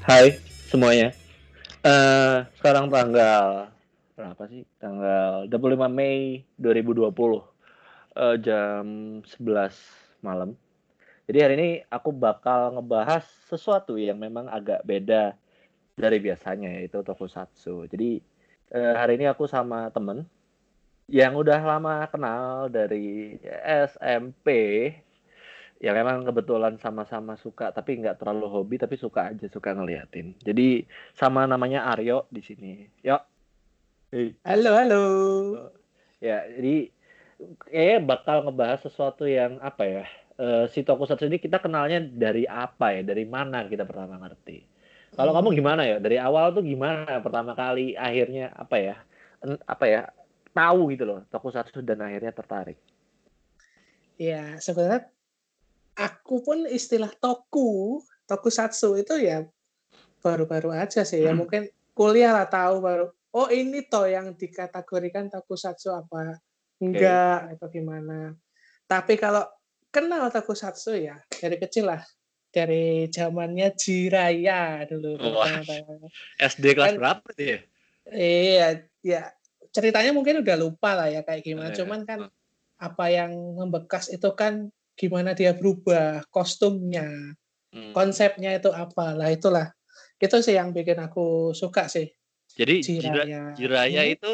Hai semuanya. Uh, sekarang tanggal berapa sih? Tanggal 25 Mei 2020 uh, jam 11 malam. Jadi hari ini aku bakal ngebahas sesuatu yang memang agak beda dari biasanya yaitu tokusatsu. Jadi uh, hari ini aku sama temen yang udah lama kenal dari SMP ya memang kebetulan sama-sama suka tapi nggak terlalu hobi tapi suka aja suka ngeliatin jadi sama namanya Aryo di sini yuk hey. halo halo ya jadi eh bakal ngebahas sesuatu yang apa ya uh, si tokusatsu ini kita kenalnya dari apa ya dari mana kita pertama ngerti kalau hmm. kamu gimana ya dari awal tuh gimana pertama kali akhirnya apa ya apa ya tahu gitu loh tokusatsu dan akhirnya tertarik. Ya, sebenarnya aku pun istilah toku, tokusatsu itu ya baru-baru aja sih ya. Hmm. Mungkin kuliah lah tahu baru. Oh ini toh yang dikategorikan tokusatsu apa enggak okay. atau gimana. Tapi kalau kenal tokusatsu ya dari kecil lah dari zamannya Jiraya dulu. Oh, SD kelas kan, berapa sih? Iya, ya ceritanya mungkin udah lupa lah ya kayak gimana. Yeah. Cuman kan apa yang membekas itu kan gimana dia berubah kostumnya, hmm. konsepnya itu apa lah itulah. Itu sih yang bikin aku suka sih. Jadi Jiraya, Jiraya hmm. itu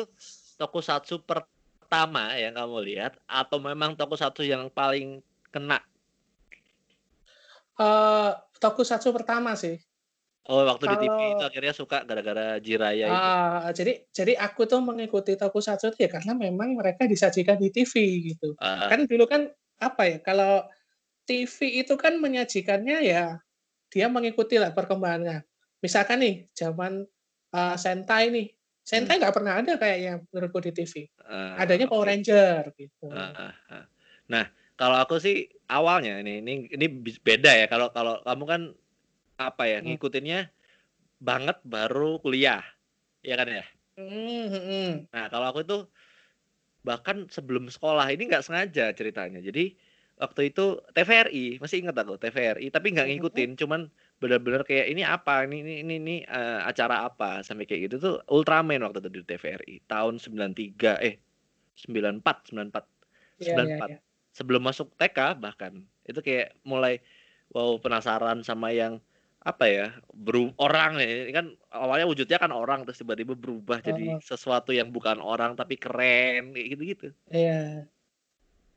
tokusatsu pertama yang kamu lihat atau memang tokusatsu yang paling kena? Uh, tokusatsu pertama sih. Oh, waktu di TV itu akhirnya suka gara-gara Jiraya itu. Uh, jadi jadi aku tuh mengikuti Tokusatsu ya karena memang mereka disajikan di TV gitu. Uh. Kan dulu kan apa ya kalau TV itu kan menyajikannya ya dia mengikuti lah perkembangannya. Misalkan nih zaman uh, Sentai nih, Sentai nggak hmm. pernah ada kayaknya menurutku di TV. Uh, Adanya Power Ranger gitu. Uh, uh. Nah kalau aku sih awalnya ini ini ini beda ya kalau kalau kamu kan apa ya, hmm. ngikutinnya banget baru kuliah, ya kan ya? Hmm, hmm. Nah, kalau aku itu bahkan sebelum sekolah ini nggak sengaja ceritanya. Jadi waktu itu TVRI, masih ingat aku TVRI, tapi nggak ngikutin, cuman benar-benar kayak ini apa, ini ini ini, ini uh, acara apa? Sampai kayak gitu tuh Ultraman waktu itu di TVRI tahun 93 eh 94 94 yeah, 94 yeah, yeah. sebelum masuk TK bahkan. Itu kayak mulai wow penasaran sama yang apa ya beru orang ya ini kan awalnya wujudnya kan orang terus tiba-tiba berubah oh. jadi sesuatu yang bukan orang tapi keren kayak gitu gitu iya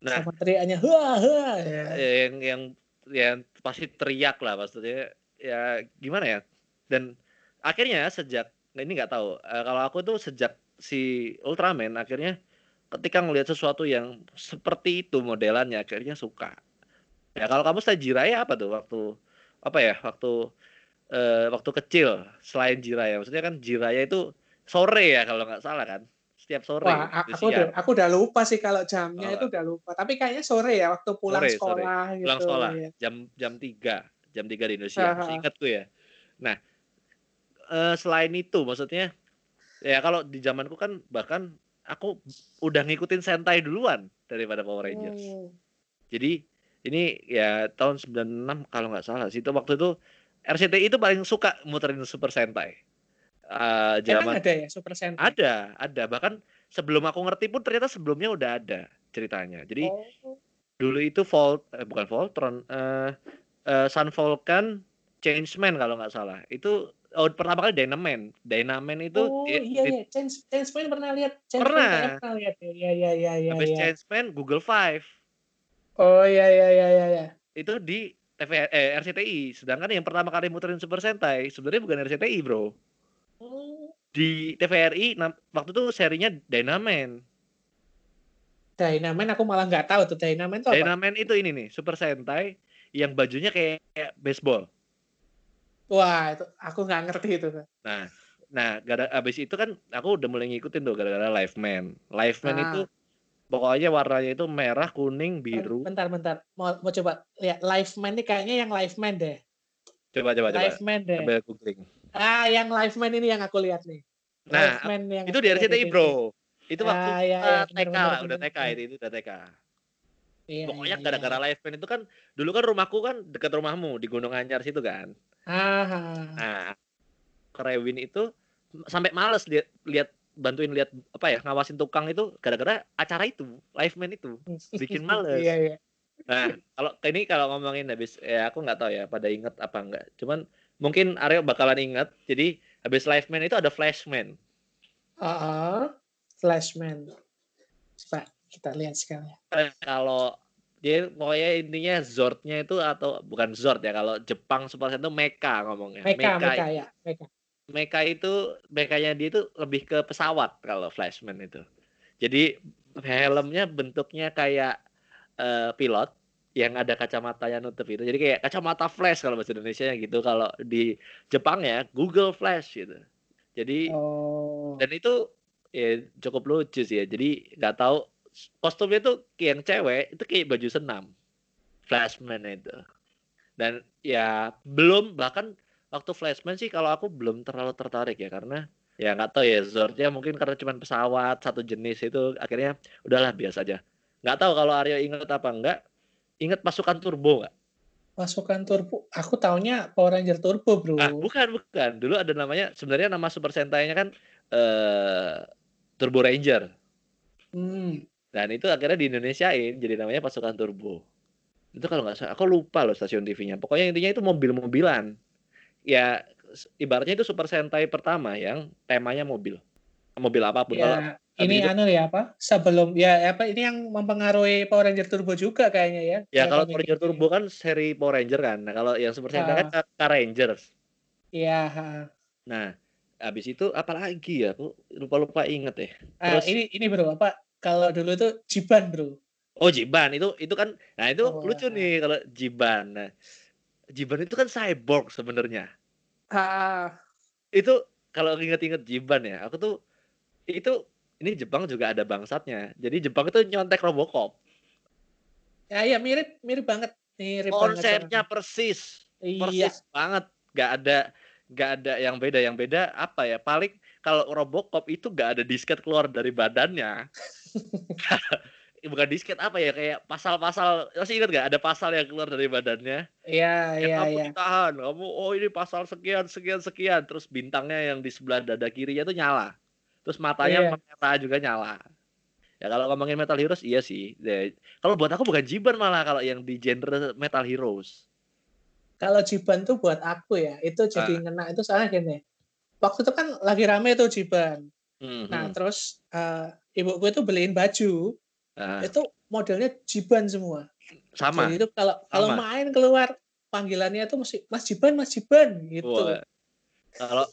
nah sama teriaknya hua hua ya. ya. yang yang yang pasti teriak lah maksudnya ya gimana ya dan akhirnya sejak ini nggak tahu uh, kalau aku tuh sejak si Ultraman akhirnya ketika ngelihat sesuatu yang seperti itu modelannya akhirnya suka ya kalau kamu Jiraya apa tuh waktu apa ya waktu uh, waktu kecil selain Jiraya maksudnya kan Jiraya itu sore ya kalau nggak salah kan setiap sore Wah, aku udah aku udah lupa sih kalau jamnya oh. itu udah lupa tapi kayaknya sore ya waktu pulang sore, sekolah sore. gitu pulang sekolah ya. jam jam tiga jam tiga di Indonesia masih ingatku ya nah uh, selain itu maksudnya ya kalau di zamanku kan bahkan aku udah ngikutin Sentai duluan daripada Power Rangers. Hmm. Jadi ini ya tahun 96 kalau nggak salah sih itu waktu itu RCTI itu paling suka muterin Super Sentai. Uh, zaman, Emang ada ya Super Sentai? Ada, ada. Bahkan sebelum aku ngerti pun ternyata sebelumnya udah ada ceritanya. Jadi oh. dulu itu Volt, eh, bukan Voltron, uh, uh, Sun Volcan, Changeman kalau nggak salah. Itu oh, pertama kali Dynaman. Dynaman itu Oh di, iya iya, Change, Changeman pernah lihat. Changeman pernah. pernah lihat. Iya iya iya iya. Habis ya. Changeman Google Five. Oh iya iya iya iya. iya. Itu di TV eh, RCTI. Sedangkan yang pertama kali muterin Super Sentai sebenarnya bukan RCTI, Bro. Oh. Di TVRI waktu itu serinya Dynaman. Dynaman aku malah nggak tahu tuh Dynaman itu apa? Dynaman itu ini nih, Super Sentai yang bajunya kayak, kayak baseball. Wah, itu aku nggak ngerti itu. Nah, nah gara abis itu kan aku udah mulai ngikutin tuh gara-gara Live Man. Live Man ah. itu Pokoknya warnanya itu merah, kuning, biru. Bentar, bentar. Mau, mau coba lihat live man ini kayaknya yang live man deh. Coba, coba, coba. Live man deh. Coba googling. Ah, yang live man ini yang aku lihat nih. Nah, man yang itu di RCTI, Bro. Itu waktu ah, ya, ya, TK udah TK itu, itu udah TK. Iya, Pokoknya iya, gara-gara iya. live band itu kan dulu kan rumahku kan dekat rumahmu di Gunung Anyar situ kan. Ah, Nah, Kerewin itu sampai males lihat lihat bantuin lihat apa ya ngawasin tukang itu gara-gara acara itu live band itu bikin males. Iya, iya. Nah, kalau ini kalau ngomongin habis ya aku nggak tahu ya pada inget apa enggak. Cuman mungkin Aryo bakalan inget. Jadi habis live man itu ada flashman. Ah, Flashman. Coba kita lihat sekali. Eh, Kalau dia pokoknya intinya Zordnya itu atau bukan Zord ya kalau Jepang Super Sentai itu Mecha ngomongnya. Meka, Meka ya, Meka. Mecha itu mekanya dia itu lebih ke pesawat kalau Flashman itu. Jadi helmnya bentuknya kayak eh, pilot yang ada kacamata yang nutup itu. Jadi kayak kacamata flash kalau bahasa Indonesia gitu. Kalau di Jepang ya Google Flash gitu. Jadi Oh, dan itu ya cukup lucu sih ya. Jadi nggak tahu kostumnya tuh kayak yang cewek itu kayak baju senam. Flashman itu. Dan ya belum bahkan waktu Flashman sih kalau aku belum terlalu tertarik ya karena ya nggak tahu ya Zordnya mungkin karena cuma pesawat satu jenis itu akhirnya udahlah biasa aja. Nggak tahu kalau Aryo inget apa enggak. Ingat pasukan turbo nggak? pasukan turbo. Aku taunya Power Ranger Turbo, bro. Ah, bukan bukan. Dulu ada namanya sebenarnya nama Super Sentai-nya kan eh Turbo Ranger. Hmm. Dan itu akhirnya di Indonesiain jadi namanya pasukan turbo. Itu kalau nggak salah, aku lupa loh stasiun TV-nya. Pokoknya intinya itu mobil-mobilan. Ya ibaratnya itu Super Sentai pertama yang temanya mobil. Mobil apa pun. Kalau Ya, ini itu- anu ya apa? Sebelum ya apa ini yang mempengaruhi Power Ranger Turbo juga kayaknya ya. ya kalau Power Ranger ini. Turbo kan seri Power Ranger kan. Nah, kalau yang Super Sentai kan Ah. Car Rangers. Iya. Nah, habis itu apa lagi ya? Aku lupa-lupa inget ya. Terus- ini ini bro apa? Kalau dulu itu Jiban, bro. Oh, Jiban itu itu kan nah itu Wah. lucu nih kalau Jiban. Nah, Jiban itu kan cyborg sebenarnya. Ah, itu kalau inget-inget Jiban ya, aku tuh itu ini Jepang juga ada bangsatnya. Jadi Jepang itu nyontek Robocop. ya ya mirip mirip banget. Mirip banget. Konsepnya sama- persis, Iya. persis banget. Gak ada gak ada yang beda. Yang beda apa ya? Paling kalau Robocop itu gak ada disket keluar dari badannya. Bukan disket apa ya? Kayak pasal-pasal. Masih ingat gak ada pasal yang keluar dari badannya? Iya, Ya iya, kamu iya. ditahan. Kamu oh ini pasal sekian sekian sekian. Terus bintangnya yang di sebelah dada kirinya tuh nyala. Terus matanya Iya. merah juga nyala. Ya kalau ngomongin Metal Heroes iya sih. Ya, kalau buat aku bukan Jiban malah kalau yang di genre Metal Heroes. Kalau Jiban tuh buat aku ya, itu Ah. jadi ngena itu soalnya gini. Waktu itu kan lagi rame tuh Jiban. Mhm. Nah, terus eh, ibuku itu beliin baju, Nah, itu modelnya Jiban semua. sama. Jadi itu kalau kalau Sama. main keluar panggilannya itu mesti Mas Jiban, Mas Jiban gitu. Wah. Kalau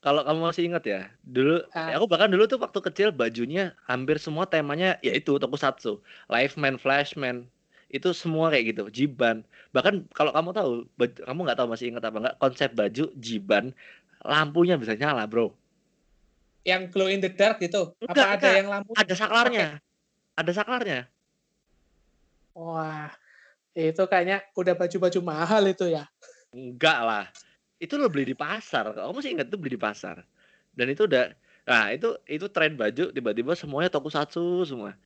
kalau kamu masih ingat ya, dulu Ah. ya aku bahkan dulu tuh waktu kecil bajunya hampir semua temanya yaitu tokusatsu, Liveman, Flashman, itu semua kayak gitu, Jiban. Bahkan kalau kamu tahu, baj- kamu nggak tahu masih ingat apa nggak konsep baju Jiban, lampunya bisa nyala, bro. Yang glow in the dark gitu. Enggak, Apa ada enggak. yang lampu? Ada saklarnya, ada saklarnya. Wah, itu kayaknya udah baju-baju mahal itu ya. Enggak lah. Itu lo beli di pasar. Kamu masih ingat tuh beli di pasar. Dan itu udah nah itu itu tren baju tiba-tiba semuanya tokusatsu semua.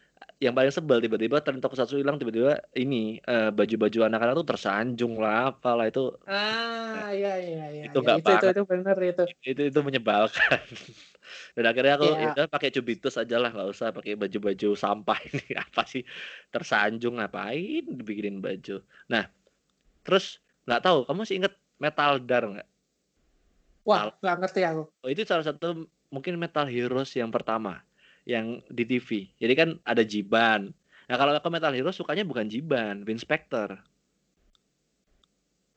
Yang paling sebel tiba-tiba tren tokusatsu hilang tiba-tiba ini eh, baju-baju anak-anak tuh tersanjung lah apalah itu Ah, iya iya iya. Itu iya. nggak itu, itu banget. itu bener itu. itu itu menyebalkan. Dan akhirnya aku Iya. ya udah pakai cubitus aja lah nggak usah pakai baju-baju sampah ini apa sih tersanjung ngapain dibikinin baju. Nah terus nggak tahu kamu masih inget Metal Dar nggak? Wah, nggak ngerti aku. Oh, itu salah satu mungkin Metal Heroes yang pertama yang di TV. Jadi kan ada Jiban. Nah, kalau aku Metal Heroes sukanya bukan Jiban, Win Spectre.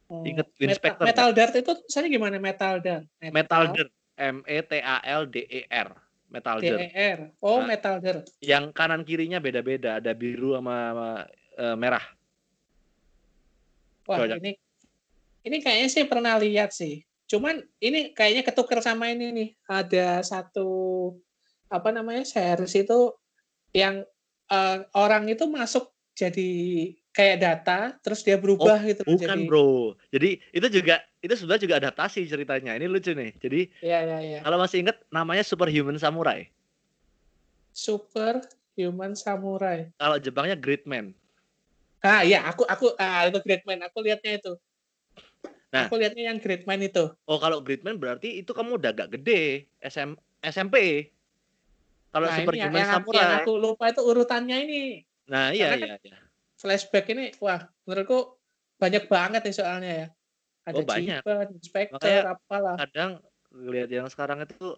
Oh, Ingat Win Meta- Spectre Metal Dart itu tulisannya gimana Metal Dart? Metal Dirt, M E T A L D E R. Metal Dirt. DER. Oh, Nah. Metal Dart. Yang kanan kirinya beda-beda, ada biru sama, sama, eh, merah. Wah, Coba. ini ini kayaknya sih pernah lihat sih. Cuman ini kayaknya ketuker sama ini nih. Ada satu apa namanya series itu yang eh, orang itu masuk jadi kayak data, terus dia berubah gitu Oh, Bukan, jadi. Bro. Jadi itu juga itu sudah juga adaptasi ceritanya. Ini lucu nih. Jadi Iya iya iya. kalau masih ingat namanya Superhuman Samurai. Super Human Samurai. Kalau Jepangnya Great Man. Ah iya, aku aku ah itu Gridman, aku lihatnya itu. Nah. Aku lihatnya yang Gridman itu. Oh, kalau Gridman berarti itu kamu udah agak gede, SM, SMP. Kalau Nah, ini yang, Superhuman yang, Samurai. yang aku lupa itu urutannya ini. Nah, iya Karena iya iya. Flashback ini, wah, menurutku banyak banget nih soalnya ya. Ada Oh, banyak. Jiban, Inspector, Makanya- apalah. Kadang lihat yang sekarang itu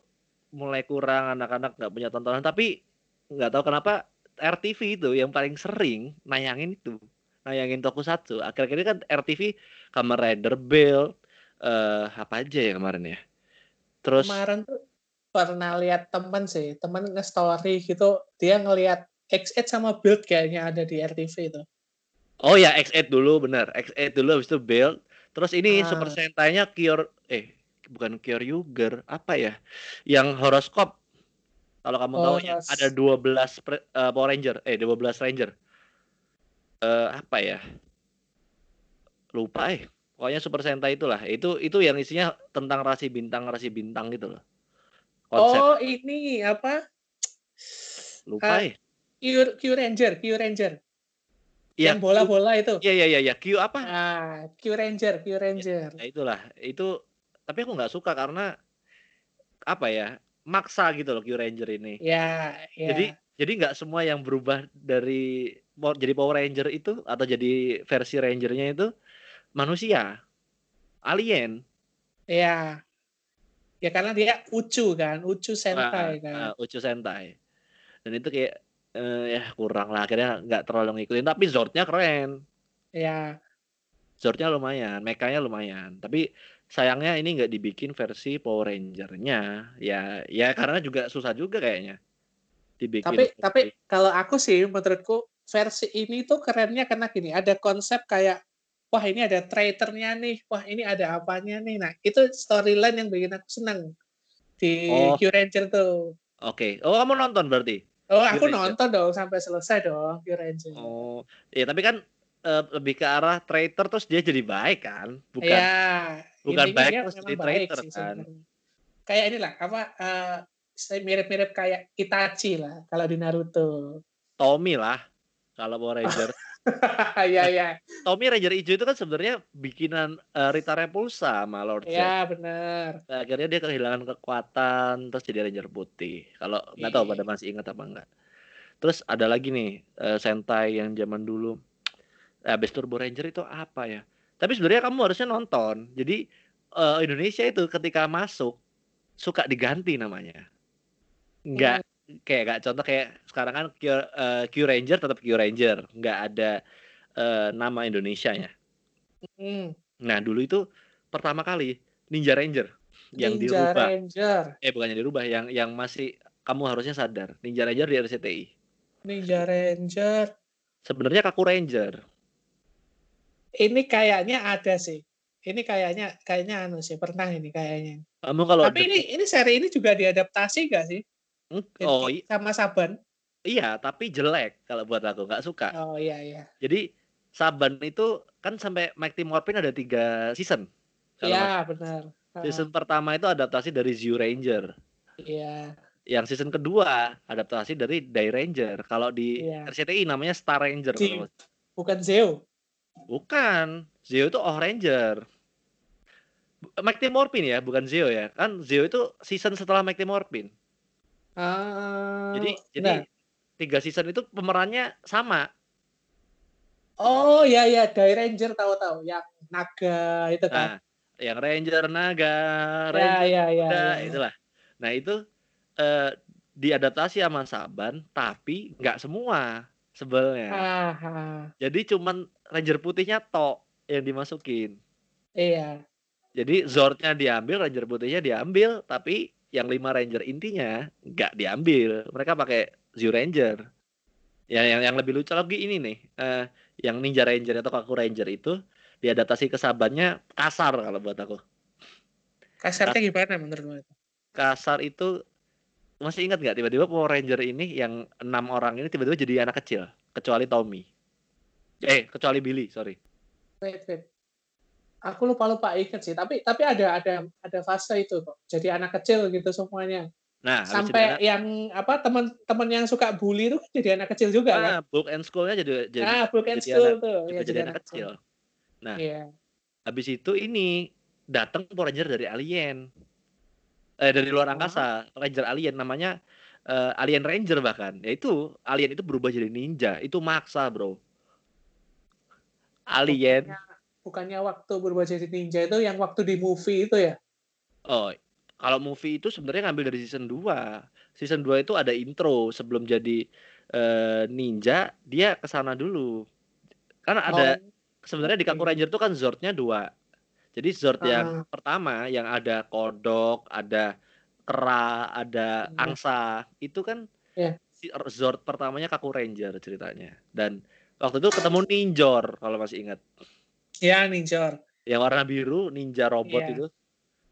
mulai kurang anak-anak nggak punya tontonan, tapi nggak tahu kenapa RTV itu yang paling sering nayangin itu, nayangin tokusatsu. Akhir-akhir ini kan RTV Kamen Rider Build eh apa aja ya kemarin ya. Terus Kemarin tuh pernah lihat temen sih, temen nge-story gitu, dia ngelihat X8 sama Build kayaknya ada di RTV itu. Oh ya X8 dulu bener. X8 dulu habis itu Build. Terus ini Ah. Super Sentai-nya Cure eh bukan Cure Yuger, apa ya? Yang horoskop. Kalau kamu tahu ya, ada 12 pre- eh, Power Ranger, eh 12 Ranger. Eh apa ya? Lupa eh. Pokoknya Super Sentai itulah. Itu itu yang isinya tentang rasi bintang rasi bintang gitu loh. Konsep Oh, ini apa? lupa ah, eh. Q, Q Ranger, Q Ranger. Iya, yang bola-bola itu. Iya iya iya iya. Q apa? Ah, Q Ranger, Q Ranger. Nah, itulah itu tapi aku nggak suka karena apa ya maksa gitu loh Q Ranger ini Ya, ya. jadi jadi nggak semua yang berubah dari jadi Power Ranger itu atau jadi versi Rangernya itu manusia alien ya. Ya karena dia Ucu kan, Ucu Sentai Ah, kan. ah, Uchu Sentai. Dan itu kayak eh, ya kurang lah akhirnya nggak terlalu ngikutin. Tapi Zordnya keren. Ya, Zordnya lumayan mekanya lumayan. Tapi sayangnya ini nggak dibikin versi Power Ranger-nya. Ya ya karena juga susah juga kayaknya dibikin tapi versi- tapi kalau aku sih menurutku versi ini tuh kerennya karena gini, ada konsep kayak wah ini ada traitornya nih, wah ini ada apanya nih. Nah, itu storyline yang bikin aku seneng di Oh. Q Ranger tuh. oke oh kamu nonton berarti Oh, aku Ranger. nonton dong sampai selesai dong Q Ranger. oh ya tapi kan eh, lebih ke arah traitor terus dia jadi baik kan bukan ya, bukan baik terus jadi traitor sih kan. sebenarnya. Kayak inilah apa eh, saya mirip-mirip kayak Itachi lah kalau di Naruto. Tommy lah kalau Power Ranger ya ya Tommy Ranger hijau itu kan sebenarnya bikinan eh, Rita Repulsa sama Lord Zed. ya benar. Nah, akhirnya dia kehilangan kekuatan terus jadi Ranger putih. Kalau nggak tahu Iya. pada masih ingat apa enggak. Terus ada lagi nih eh, Sentai yang zaman dulu. Eh, Best Turbo Ranger itu apa ya? Tapi sebenarnya kamu harusnya nonton. Jadi eh, Indonesia itu ketika masuk suka diganti namanya. Enggak kayak gak contoh kayak sekarang kan Q, eh, Q Ranger tetap Q Ranger, nggak ada eh, nama Indonesianya. Hmm, Nah, dulu itu pertama kali Ninja Ranger yang Ninja dirubah. Ranger, Eh bukannya dirubah, yang yang masih kamu harusnya sadar. Ninja Ranger di RCTI. Ninja Ranger. Sebenarnya Kaku Ranger. Ini kayaknya ada sih. Ini kayaknya kayaknya anu sih pernah ini kayaknya. Kamu kalau Tapi ini ini seri ini juga diadaptasi gak sih? Hmm, oh sama Saban. iya, tapi jelek kalau buat aku nggak suka. Oh iya iya. Jadi Saban itu kan sampai Mighty Morphin ada tiga season. Iya benar. Season pertama itu adaptasi dari Zio Ranger. Iya. Yang season kedua adaptasi dari Dai Ranger. Kalau di Iya. RCTI namanya Star Ranger. Zio. Bukan Zeo. Bukan, Zio itu Oh Ranger. Mighty Morphin ya, bukan Zio ya. Kan Zio itu season setelah Mighty Morphin. Ah, Jadi nah. jadi tiga season itu pemerannya sama. Oh iya iya, Dai Ranger tahu-tahu yang naga itu kan. Nah, yang Ranger Naga, ya Ranger ya ya. Kuda, ya. itulah. Nah, itu eh, diadaptasi sama Saban, tapi nggak semua sebelnya. Jadi cuman Ranger putihnya tok yang dimasukin. iya. Jadi Zordnya diambil, Ranger putihnya diambil, tapi yang lima Ranger intinya nggak diambil. Mereka pakai Zio Ranger. Ya, yang yang lebih lucu lagi ini nih, eh, yang Ninja Ranger atau Kaku Ranger itu diadaptasi ke sabannya kasar kalau buat aku. Kasarnya gimana menurut lu? Kasar itu masih ingat nggak tiba-tiba Power Ranger ini yang enam orang ini tiba-tiba jadi anak kecil, kecuali Tommy. Eh, kecuali Billy, sorry. Wait, wait. Aku lupa lupa inget sih, tapi tapi ada ada ada fase itu kok. Jadi anak kecil gitu semuanya. Nah, Sampai anak yang apa, temen-temen yang suka bully itu jadi anak kecil juga kan? Ah, Book and School-nya jadi jadi Ah, Book and jadi School anak tuh, ya jadi jadi anak anak kecil. Nah, Iya. habis itu ini datang Power Ranger dari alien. Eh dari luar Oh. angkasa, Ranger alien namanya eh, Alien Ranger bahkan. Ya itu alien itu berubah jadi ninja. Itu maksa, Bro. Alien. Bukannya bukannya waktu berubah jadi ninja itu yang waktu di movie itu ya? Oh, kalau movie itu sebenarnya ngambil dari season 2. Season 2 itu ada intro sebelum jadi eh, ninja, dia ke sana dulu. Karena ada Oh, sebenarnya di Kaku. Ranger itu kan Zordnya dua. Jadi Zord yang Ah. pertama yang ada kodok, ada kera, ada Iya. angsa, itu kan si Zord pertamanya Kaku Ranger ceritanya. Dan waktu itu ketemu Ninjor kalau masih ingat. Ya, Ninjor. Yang warna biru, ninja robot Iya. itu.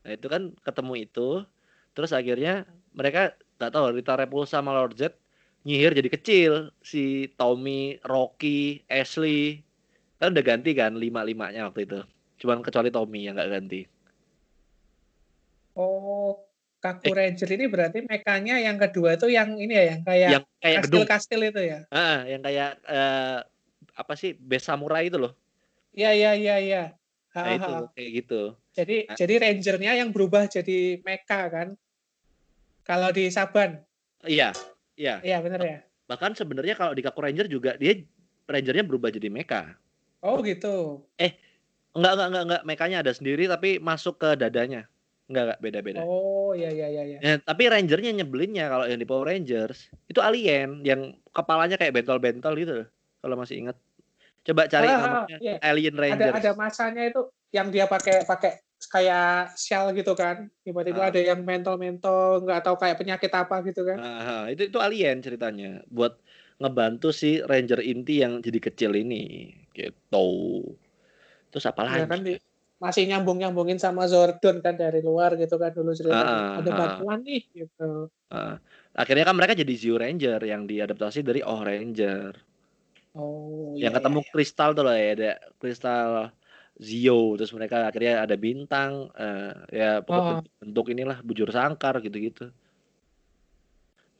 Nah, itu kan ketemu itu. Terus akhirnya mereka nggak tahu Rita Repulsa sama Lord Z nyihir jadi kecil si Tommy, Rocky, Ashley kan udah ganti kan lima limanya waktu itu cuman kecuali Tommy yang nggak ganti Oh, Kaku Eh. Ranger ini berarti mekanya yang kedua itu yang ini ya, yang kayak yang kayak gedung kastil-kastil itu ya? ah yang kayak eh, apa sih base samurai itu loh Iya, iya, iya, iya. Nah itu kayak gitu Jadi Nah. jadi rangernya yang berubah jadi mecha kan? Kalau di Saban. iya iya Iya, bener ya? bahkan sebenarnya kalau di Kaku Ranger juga dia Rangernya berubah jadi mecha Oh, gitu. enggak enggak enggak enggak mekanya ada sendiri tapi masuk ke dadanya enggak enggak beda beda Oh, iya, iya, iya, iya. Ya, tapi rangernya nyebelinnya kalau yang di Power Rangers itu alien yang kepalanya kayak bentol-bentol gitu loh. Kalau masih ingat. Coba cari Ah, ah, namanya iya. Alien Ada Rangers. ada masanya itu yang dia pakai pakai kayak shell gitu kan. Tiba-tiba Ah. ada yang mentol-mentol, nggak tahu kayak penyakit apa gitu kan. Nah, itu itu alien ceritanya buat ngebantu si Ranger inti yang jadi kecil ini gitu. Terus apa lagi? Ya kan di, masih nyambung-nyambungin sama Zordon kan dari luar gitu kan dulu ceritanya. Ah, ada ah. bantuan nih gitu. Ah, akhirnya kan mereka jadi Zeo Ranger yang diadaptasi dari Oh Ranger. Oh, yang iya, ketemu iya, kristal tuh lah ya ada kristal Zio terus mereka akhirnya ada bintang eh, ya pokok Oh. bentuk, inilah bujur sangkar gitu-gitu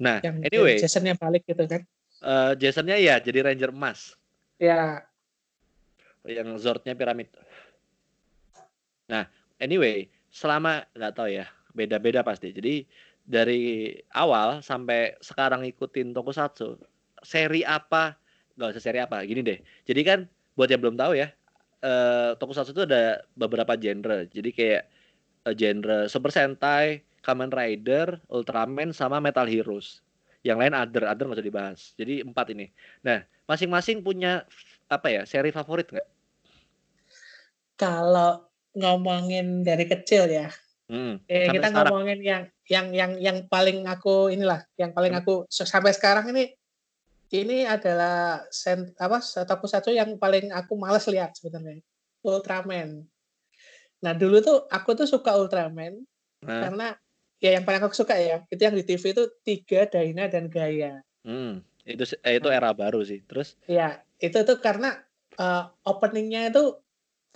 nah. Yang anyway Jasonnya balik gitu kan. eh, Jasonnya ya jadi ranger emas Ya, yang Zordnya piramid nah anyway selama nggak tahu ya beda-beda pasti jadi dari awal sampai sekarang ikutin Tokusatsu seri apa nggak usah seri apa gini deh. Jadi kan buat yang belum tahu ya eh Tokusatsu itu ada beberapa genre. Jadi kayak eh, genre Super Sentai Kamen Rider Ultraman sama Metal Heroes. Yang lain other other nggak usah dibahas. Jadi empat ini. Nah masing-masing punya apa ya seri favorit nggak? Kalau ngomongin dari kecil ya, Hmm, eh, kita sekarang. ngomongin yang yang yang yang paling aku inilah, yang paling aku sampai sekarang ini ini adalah sen, apa satu satu yang paling aku males lihat sebenarnya Ultraman. Nah dulu tuh aku tuh suka Ultraman Nah, karena ya yang paling aku suka ya itu yang di TV itu tiga Daina dan Gaia. hmm, itu eh, itu era baru sih terus Ya itu tuh karena eh, openingnya itu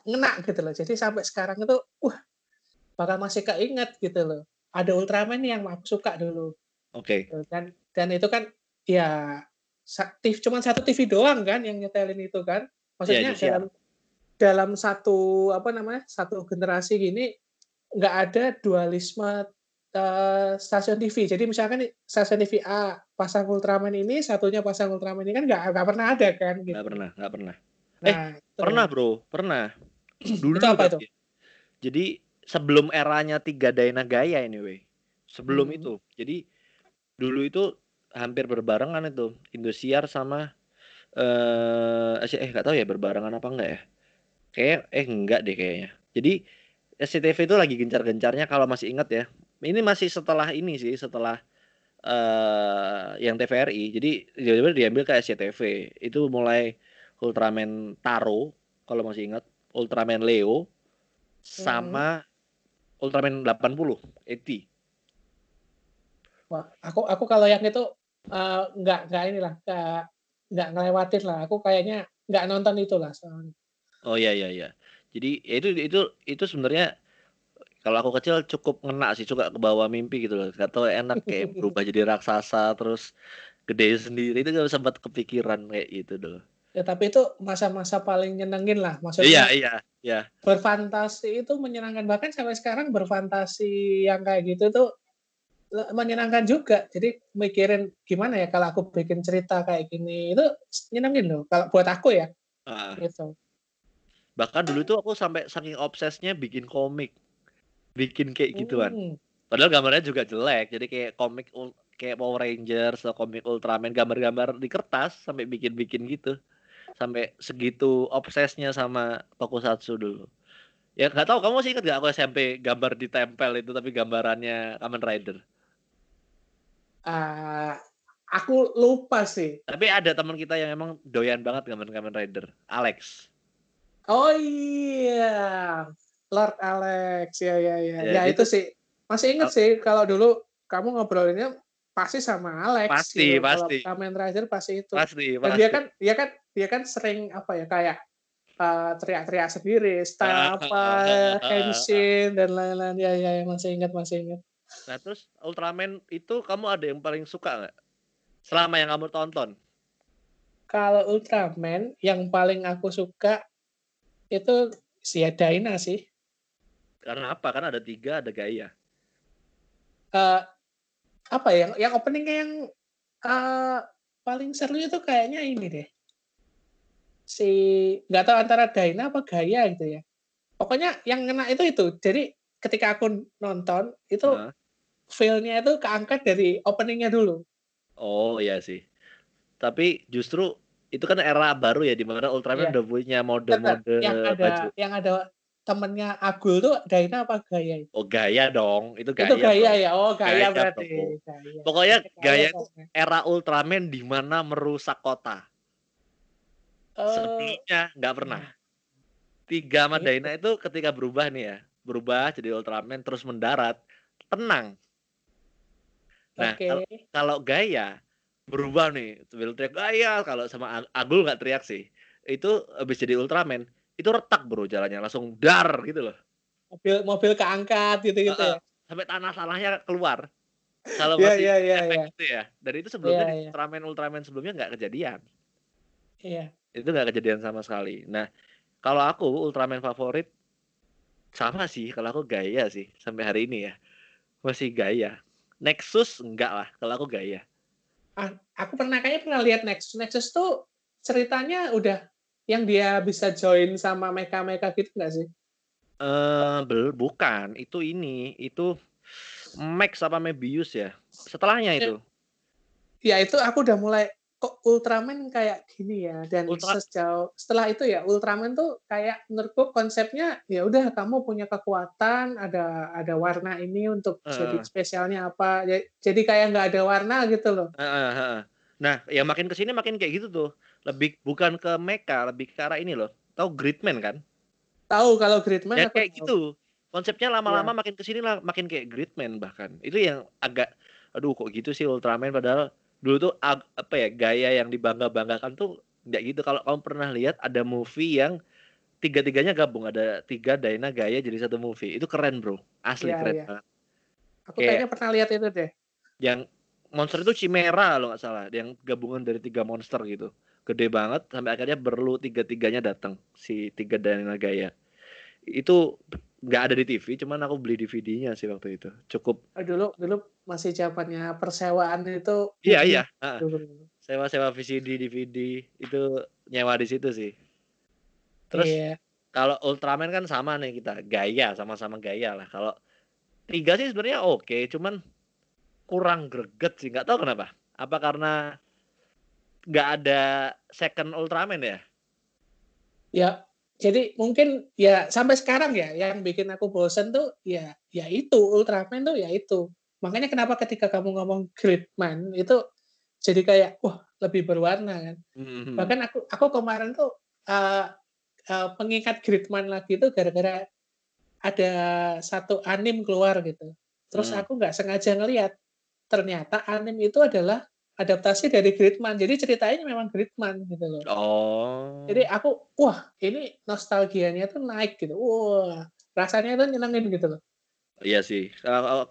ngena gitu loh. Jadi sampai sekarang itu wah bakal masih keinget gitu loh. Ada Ultraman yang aku suka dulu oke gitu. dan dan itu kan ya TV, cuman satu TV doang kan yang nyetelin itu kan. Maksudnya Iya, dalam dalam satu apa namanya satu generasi gini nggak ada dualisme eh, stasiun TV. Jadi misalkan stasiun TV A pasang Ultraman ini, satunya pasang Ultraman ini kan nggak nggak pernah ada kan gitu. nggak pernah nggak pernah Nah, itu. pernah bro pernah dulu Itu apa itu? jadi sebelum eranya tiga Daina Gaya anyway sebelum Hmm. itu jadi dulu itu hampir berbarengan itu. Indosiar sama eh eh nggak tahu ya berbarengan apa enggak ya. Kayak eh enggak deh kayaknya. Jadi SCTV itu lagi gencar-gencarnya kalau masih ingat ya. Ini masih setelah ini sih setelah eh yang TVRI jadi tiba-tiba diambil ke SCTV itu mulai Ultraman Taro kalau masih ingat. Ultraman Leo sama Ultraman 80 80 Wah, aku aku kalau yang itu eh, nggak nggak inilah nggak nggak ngelewatin lah. Aku kayaknya nggak nonton itu lah soalnya. Oh iya iya iya. Jadi ya itu itu itu sebenarnya Kalau aku kecil cukup ngena sih, suka ke bawah mimpi gitu loh. Gak tau enak kayak berubah jadi raksasa terus gede sendiri itu gak sempat kepikiran kayak gitu dulu. Ya tapi itu masa-masa paling nyenengin lah. Iya, Maksudnya iya, iya. berfantasi itu menyenangkan. Bahkan sampai sekarang berfantasi yang kayak gitu tuh menyenangkan juga. Jadi mikirin gimana ya kalau aku bikin cerita kayak gini itu nyenengin loh. Kalau buat aku ya Ah, gitu. bahkan dulu tuh aku sampai saking obsesnya bikin komik. Bikin kayak gituan. Hmm. Padahal gambarnya juga jelek. Jadi kayak komik kayak Power Rangers atau komik Ultraman gambar-gambar di kertas sampai bikin-bikin gitu. Sampai segitu obsesnya sama tokusatsu dulu. Ya nggak tahu kamu masih ingat gak aku SMP gambar ditempel itu tapi gambarannya Kamen Rider. Ah, aku lupa sih. Tapi ada teman kita yang emang doyan banget gambar Kamen Rider, Alex. Oh iya, Lord Alex ya ya ya. Ya, Ya, itu- itu sih masih inget sih kalau dulu kamu ngobrolinnya pasti sama Alex. Pasti, gitu. Kalau pasti. Kamen Rider pasti itu. Pasti, Dan pasti. dia kan dia kan dia kan sering apa ya kayak eh, teriak-teriak sendiri, style apa, Henshin dan lain-lain. Ya ya ya, masih ingat masih ingat. Nah terus Ultraman itu kamu ada yang paling suka nggak? Selama yang kamu tonton? Kalau Ultraman yang paling aku suka itu si Daina sih. Karena apa? Kan ada tiga, ada Gaia. eh apa ya yang yang openingnya yang eh, paling seru itu kayaknya ini deh si nggak tahu antara Daina apa Gaya gitu ya pokoknya yang kena itu itu jadi ketika aku nonton itu Nah. Feel-nya itu keangkat dari openingnya dulu Oh iya sih. Tapi justru itu kan era baru ya di mana Ultraman Iya. udah punya mode-mode yang ada baju. yang ada temennya Agul tuh Daina apa Gaya Oh Gaia dong, itu Gaia. itu Gaya dong. ya oh Gaya, Gaya berarti. Gaya. Pokoknya Gaya itu era Ultraman di mana merusak kota. Eh, Sebelumnya nggak pernah. Tiga sama Itu. Daina itu ketika berubah nih ya, berubah jadi Ultraman terus mendarat, tenang. Nah, oke kalau- Kalau Gaia berubah nih, sambil teriak Gaia, kalau sama Ag- Agul nggak teriak sih. Itu habis jadi Ultraman, itu retak bro jalannya, langsung dar gitu loh. mobil mobil keangkat gitu gitu Heeh. ya Sampai tanah-tanahnya keluar. Kalau Iya, masih iya, iya, efek iya. gitu ya. Dan itu sebelumnya di iya. Ultraman Ultraman sebelumnya nggak kejadian. iya Itu nggak kejadian sama sekali. Nah, kalau aku Ultraman favorit sama sih. Kalau aku Gaia sih sampai hari ini ya masih Gaia. Nexus enggak lah. Kalau aku Gaia. Ah, aku pernah kayaknya pernah lihat Nexus. Nexus tuh ceritanya udah yang dia bisa join sama mecha-mecha gitu nggak sih? Eh, bel bukan. Itu ini, itu Max apa Mebius ya. Setelahnya itu. Ya itu aku udah mulai kok Ultraman kayak gini ya dan Ultra- sejauh setelah itu ya Ultraman tuh kayak menurutku konsepnya ya udah kamu punya kekuatan ada ada warna ini untuk jadi Heeh. spesialnya apa Ya- jadi kayak nggak ada warna gitu loh Heeh, heeh. Nah, ya makin ke sini makin kayak gitu tuh. Lebih bukan ke mecha, lebih ke arah ini loh. Tahu Gridman kan? tahu kalau Gridman Ya kayak tahu. gitu. Konsepnya lama-lama makin ke sini lah makin kayak Gridman bahkan. Itu yang agak aduh kok gitu sih Ultraman padahal dulu tuh apa ya gaya yang dibangga-banggakan tuh nggak gitu. Kalau kamu pernah lihat ada movie yang tiga-tiganya gabung ada tiga Daina Gaya jadi satu movie. Itu keren, Bro. Asli Iya, keren iya. banget. aku kayak- kayaknya pernah lihat itu deh Yang monster itu Chimera loh nggak salah, yang gabungan dari tiga monster gitu. Gede banget sampai akhirnya perlu tiga-tiganya datang si tiga Daina Gaya. Itu nggak ada di TV, cuman aku beli DVD-nya sih waktu itu. Cukup Oh, dulu dulu masih zamannya persewaan itu Iya iya, sewa-sewa VCD, DVD itu nyewa di situ sih. Terus Iya. kalau Ultraman kan sama nih kita, gaya sama-sama gaya lah. Kalau tiga sih sebenarnya oke, cuman kurang greget sih, nggak tahu kenapa. Apa karena nggak ada second Ultraman ya? Ya, jadi mungkin ya sampai sekarang ya yang bikin aku bosen tuh ya ya itu Ultraman tuh ya itu. Makanya kenapa ketika kamu ngomong Gridman itu jadi kayak wah lebih berwarna kan. Mhm. Bahkan aku aku kemarin tuh eh eh, pengingat Gridman lagi itu gara-gara ada satu anim keluar gitu. Terus Hmm. aku nggak sengaja ngelihat ternyata anim itu adalah adaptasi dari Gridman. Jadi ceritanya memang Gridman gitu loh. Oh. Jadi aku, wah ini nostalgianya tuh naik gitu. Wah, rasanya tuh nyenengin gitu loh. Iya sih.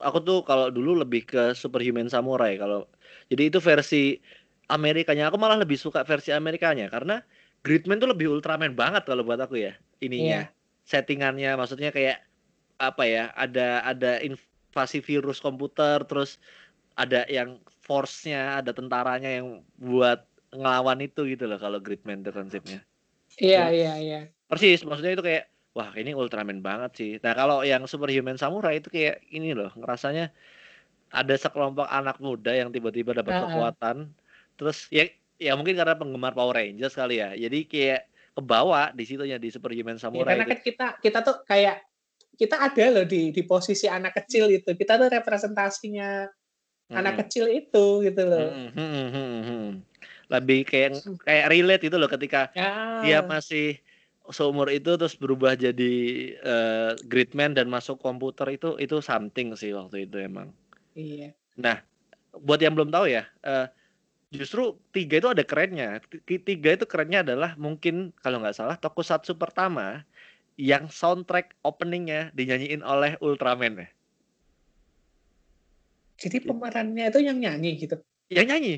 Aku tuh kalau dulu lebih ke Superhuman Samurai kalau jadi itu versi Amerikanya. Aku malah lebih suka versi Amerikanya karena Gridman tuh lebih Ultraman banget kalau buat aku ya. Ininya. Iya. Settingannya maksudnya kayak apa ya? Ada ada invasi virus komputer terus ada yang force-nya, ada tentaranya yang buat ngelawan itu gitu loh kalau Gridman itu konsepnya. Iya, iya, iya. Persis, maksudnya itu kayak wah ini Ultraman banget sih. Nah kalau yang Superhuman Samurai itu kayak ini loh ngerasanya ada sekelompok anak muda yang tiba-tiba dapat Heeh. kekuatan, terus ya ya mungkin karena penggemar Power Rangers kali ya. Jadi kayak kebawa di situnya di Superhuman Ya, Samurai karena itu. kan kita kita tuh kayak kita ada loh di di posisi anak kecil itu. Kita tuh representasinya anak Mm-mm. kecil itu gitu loh. Mm-mm, mm-mm, mm-mm, mm-mm. Lebih kayak kayak relate itu loh ketika Ya. dia masih seumur itu terus berubah jadi eh, gridman dan masuk komputer itu itu something sih waktu itu emang. Iya. Nah, buat yang belum tahu ya, eh, justru tiga itu ada kerennya. Tiga itu kerennya adalah mungkin kalau nggak salah Tokusatsu pertama yang soundtrack openingnya dinyanyiin oleh Ultraman ya. Jadi pemerannya itu yang nyanyi gitu. Yang nyanyi,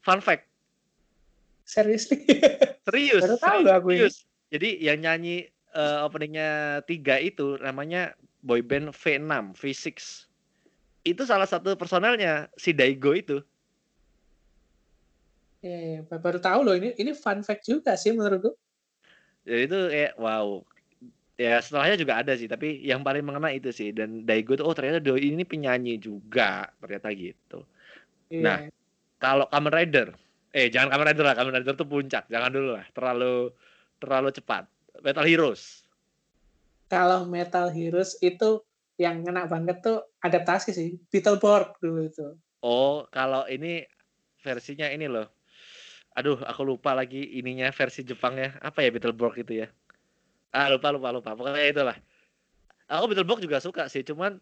fun fact, Serius nih. serius, Baru tahu serius, aku ini. Jadi yang nyanyi eh, openingnya tiga itu namanya boyband V6, V6. Itu salah satu personelnya si Daigo itu. Iya, iya. baru tahu loh ini ini fun fact juga sih menurutku. Jadi itu kayak wow. Ya setelahnya juga ada sih, tapi yang paling mengena itu sih. Dan Daigo tuh oh ternyata doi ini penyanyi juga, ternyata gitu. Iya. Nah. Kalau Kamen Rider, eh jangan Kamen Rider lah, Kamen Rider tuh puncak, jangan dulu lah, terlalu terlalu cepat. Metal Heroes. Kalau Metal Heroes itu yang ngena banget tuh adaptasi sih. Beetleborg dulu itu. Oh, kalau ini versinya ini loh. Aduh, aku lupa lagi ininya versi Jepangnya. Apa ya Beetleborg itu ya? Ah, lupa lupa lupa. Pokoknya itulah. Aku Beetleborg juga suka sih, cuman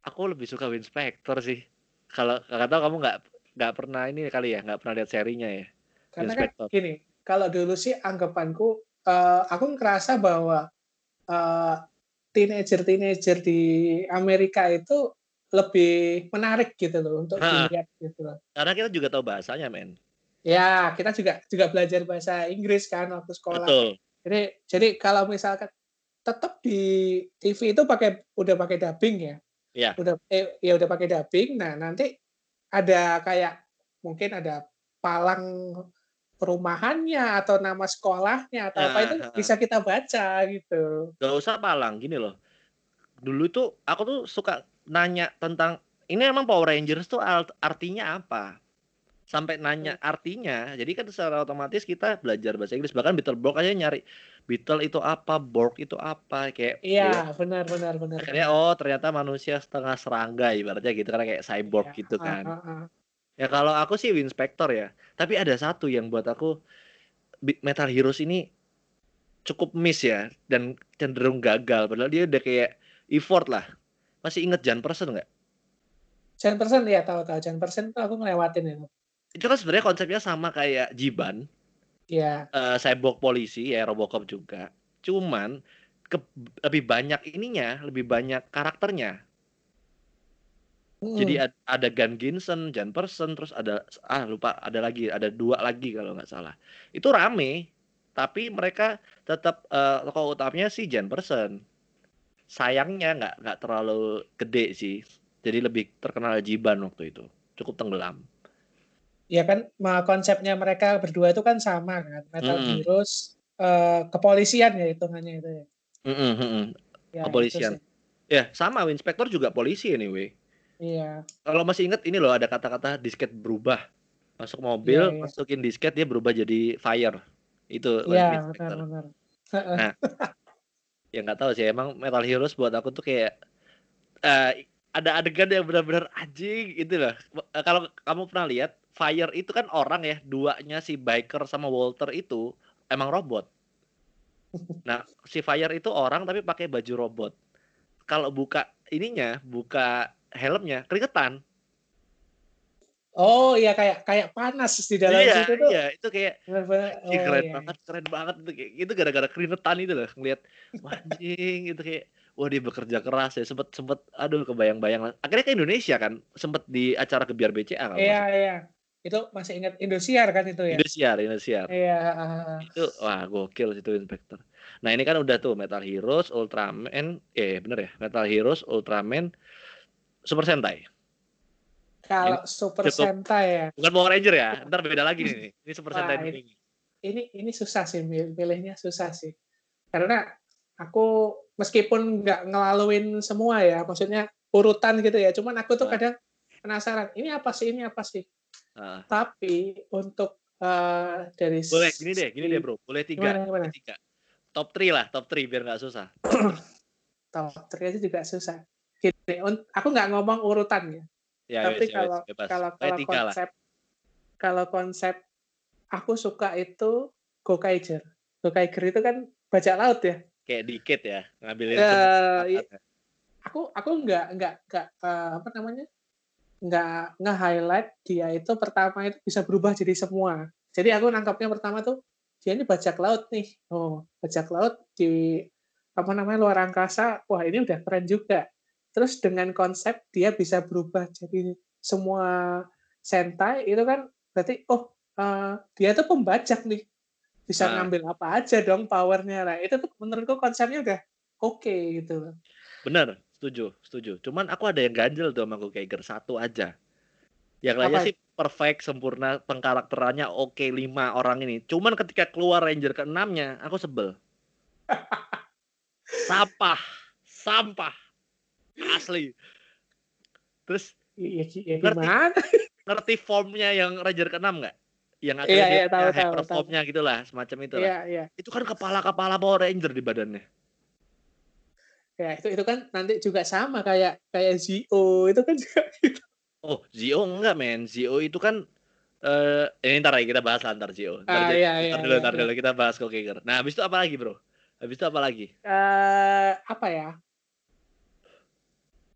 aku lebih suka Winspector sih. Kalau nggak tahu kamu nggak nggak pernah ini kali ya, nggak pernah lihat serinya ya. Karena kan gini, kalau dulu sih anggapanku, eh, aku ngerasa bahwa eh, teenager-teenager di Amerika itu lebih menarik gitu loh untuk dilihat gitu loh. Karena kita juga tahu bahasanya, men. Ya, kita juga juga belajar bahasa Inggris kan waktu sekolah. Betul. Jadi jadi kalau misalkan tetap di TV itu pakai udah pakai dubbing ya. Iya. Udah eh, ya udah pakai dubbing. Nah, nanti ada kayak mungkin ada palang perumahannya atau nama sekolahnya atau apa Nah, itu ha. bisa kita baca gitu. Gak usah palang gini loh. Dulu tuh aku tuh suka nanya tentang ini emang Power Rangers tuh art- artinya apa? Sampai nanya artinya. Jadi kan secara otomatis kita belajar bahasa Inggris. Bahkan Beetleborg aja nyari Beetle itu apa, Borg itu apa, kayak Iya, benar benar benar. akhirnya oh ternyata manusia setengah serangga ibaratnya gitu karena kayak cyborg Iya, gitu kan. ah, ah. Ya kalau aku sih Winspector ya. Tapi ada satu yang buat aku Metal Heroes ini cukup miss ya dan cenderung gagal. Padahal dia udah kayak effort lah. Masih inget Jan Person nggak? Jan persen ya tahu tahu Jan persen tuh aku ngelewatin itu. Itu kan sebenarnya konsepnya sama kayak Jiban, Iya. eh, cyborg polisi ya Robocop juga. Cuman ke- lebih banyak ininya, lebih banyak karakternya. Hmm. Jadi ad- ada Gun Ginson, Jan Person, terus ada ah lupa ada lagi, ada dua lagi kalau nggak salah. Itu rame, tapi mereka tetap eh, tokoh utamanya si Jan Person. Sayangnya nggak nggak terlalu gede sih. Jadi lebih terkenal Jiban waktu itu. Cukup tenggelam. Ya kan konsepnya mereka berdua itu kan sama kan Metal Mm-mm. Heroes eh, kepolisian ya hitungannya itu ya. Mm-mm, mm-mm. ya Kepolisian. Ya sama Winspector juga polisi anyway. Iya. Kalau masih inget ini loh ada kata-kata disket berubah. Masuk mobil, Iya, iya. masukin disket dia berubah jadi fire. Itu Iya Winspector. benar-benar. ya nggak tahu sih emang Metal Heroes buat aku tuh kayak eh, ada adegan yang benar-benar anjing gitu loh Eh, kalau kamu pernah lihat Fire itu kan orang ya duanya si Biker sama Walter itu emang robot nah si Fire itu orang tapi pakai baju robot kalau buka ininya buka helmnya keringetan Oh iya kayak kayak panas di dalam iya, situ tuh. Iya, itu kayak Bener-bener. Oh keren iya. banget, keren banget itu kayak itu gara-gara keringetan itu loh ngeliat wah, anjing itu kayak wah dia bekerja keras ya sempet sempet aduh kebayang-bayang. Akhirnya ke Indonesia kan sempet di acara kebiar BCA kalau Iya iya. Itu masih ingat Indosiar kan itu ya? Indosiar, Indosiar. Iya. Itu wah gokil itu Inspector. Nah ini kan udah tuh Metal Heroes, Ultraman, eh bener ya Metal Heroes, Ultraman, Super Sentai. Kalau Super cukup- Sentai ya. Bukan Power Ranger ya, ntar beda lagi nih. Ini Super Wah, Sentai ini- ini. Ini ini susah sih milihnya susah sih. Karena aku meskipun nggak ngelaluin semua ya, maksudnya urutan gitu ya. Cuman aku tuh kadang penasaran, ini apa sih, ini apa sih? Ah. Tapi untuk eh, dari Boleh, gini deh, gini deh bro. Boleh tiga, Gimana, gimana? tiga. Top 3 lah, top 3 biar nggak susah. top three itu juga susah. Gini, aku nggak ngomong urutan ya. Ya, Tapi wes, ya, kalau bebas. kalau Boleh kalau tiga lah. konsep kalau konsep aku suka itu Gokaiger. Gokaiger itu kan bajak laut ya. Kayak dikit ya, ngambilin iya. kata. Aku aku nggak nggak nggak eh, apa namanya nggak nge-highlight dia itu pertama itu bisa berubah jadi semua. Jadi aku nangkapnya pertama tuh dia ini bajak laut nih. Oh bajak laut di apa namanya luar angkasa. Wah ini udah keren juga. Terus dengan konsep dia bisa berubah jadi semua sentai itu kan berarti oh eh, dia tuh pembajak nih bisa Nah. ngambil apa aja dong powernya lah itu tuh menurutku konsepnya udah oke gitu loh Bener, setuju, setuju. Cuman aku ada yang ganjel tuh sama Gokaiger satu aja. Yang lainnya sih perfect, sempurna, pengkarakterannya oke lima orang ini. Cuman ketika keluar Ranger ke-6-nya, aku sebel. Sampah, sampah. Asli. Terus Iya, iya Ngerti. ngerti formnya yang Ranger ke-6 nggak? Yang akhirnya iya, dia punya tahu, hyper tahu. formnya gitu lah, semacam itu lah. Iya, iya. Itu kan kepala-kepala Power Ranger di badannya. Ya, itu itu kan nanti juga sama kayak kayak Zio itu kan juga gitu. Oh, Zio enggak men. Zio itu kan eh ini ntar ya kita bahas lah ntar Zio. Ntar, Ah, jadi- iya, ntar iya, dulu, iya, ntar iya. dulu kita bahas Gokaiger. Nah, habis itu apa lagi, Bro? Habis itu apa lagi? Eh, apa ya?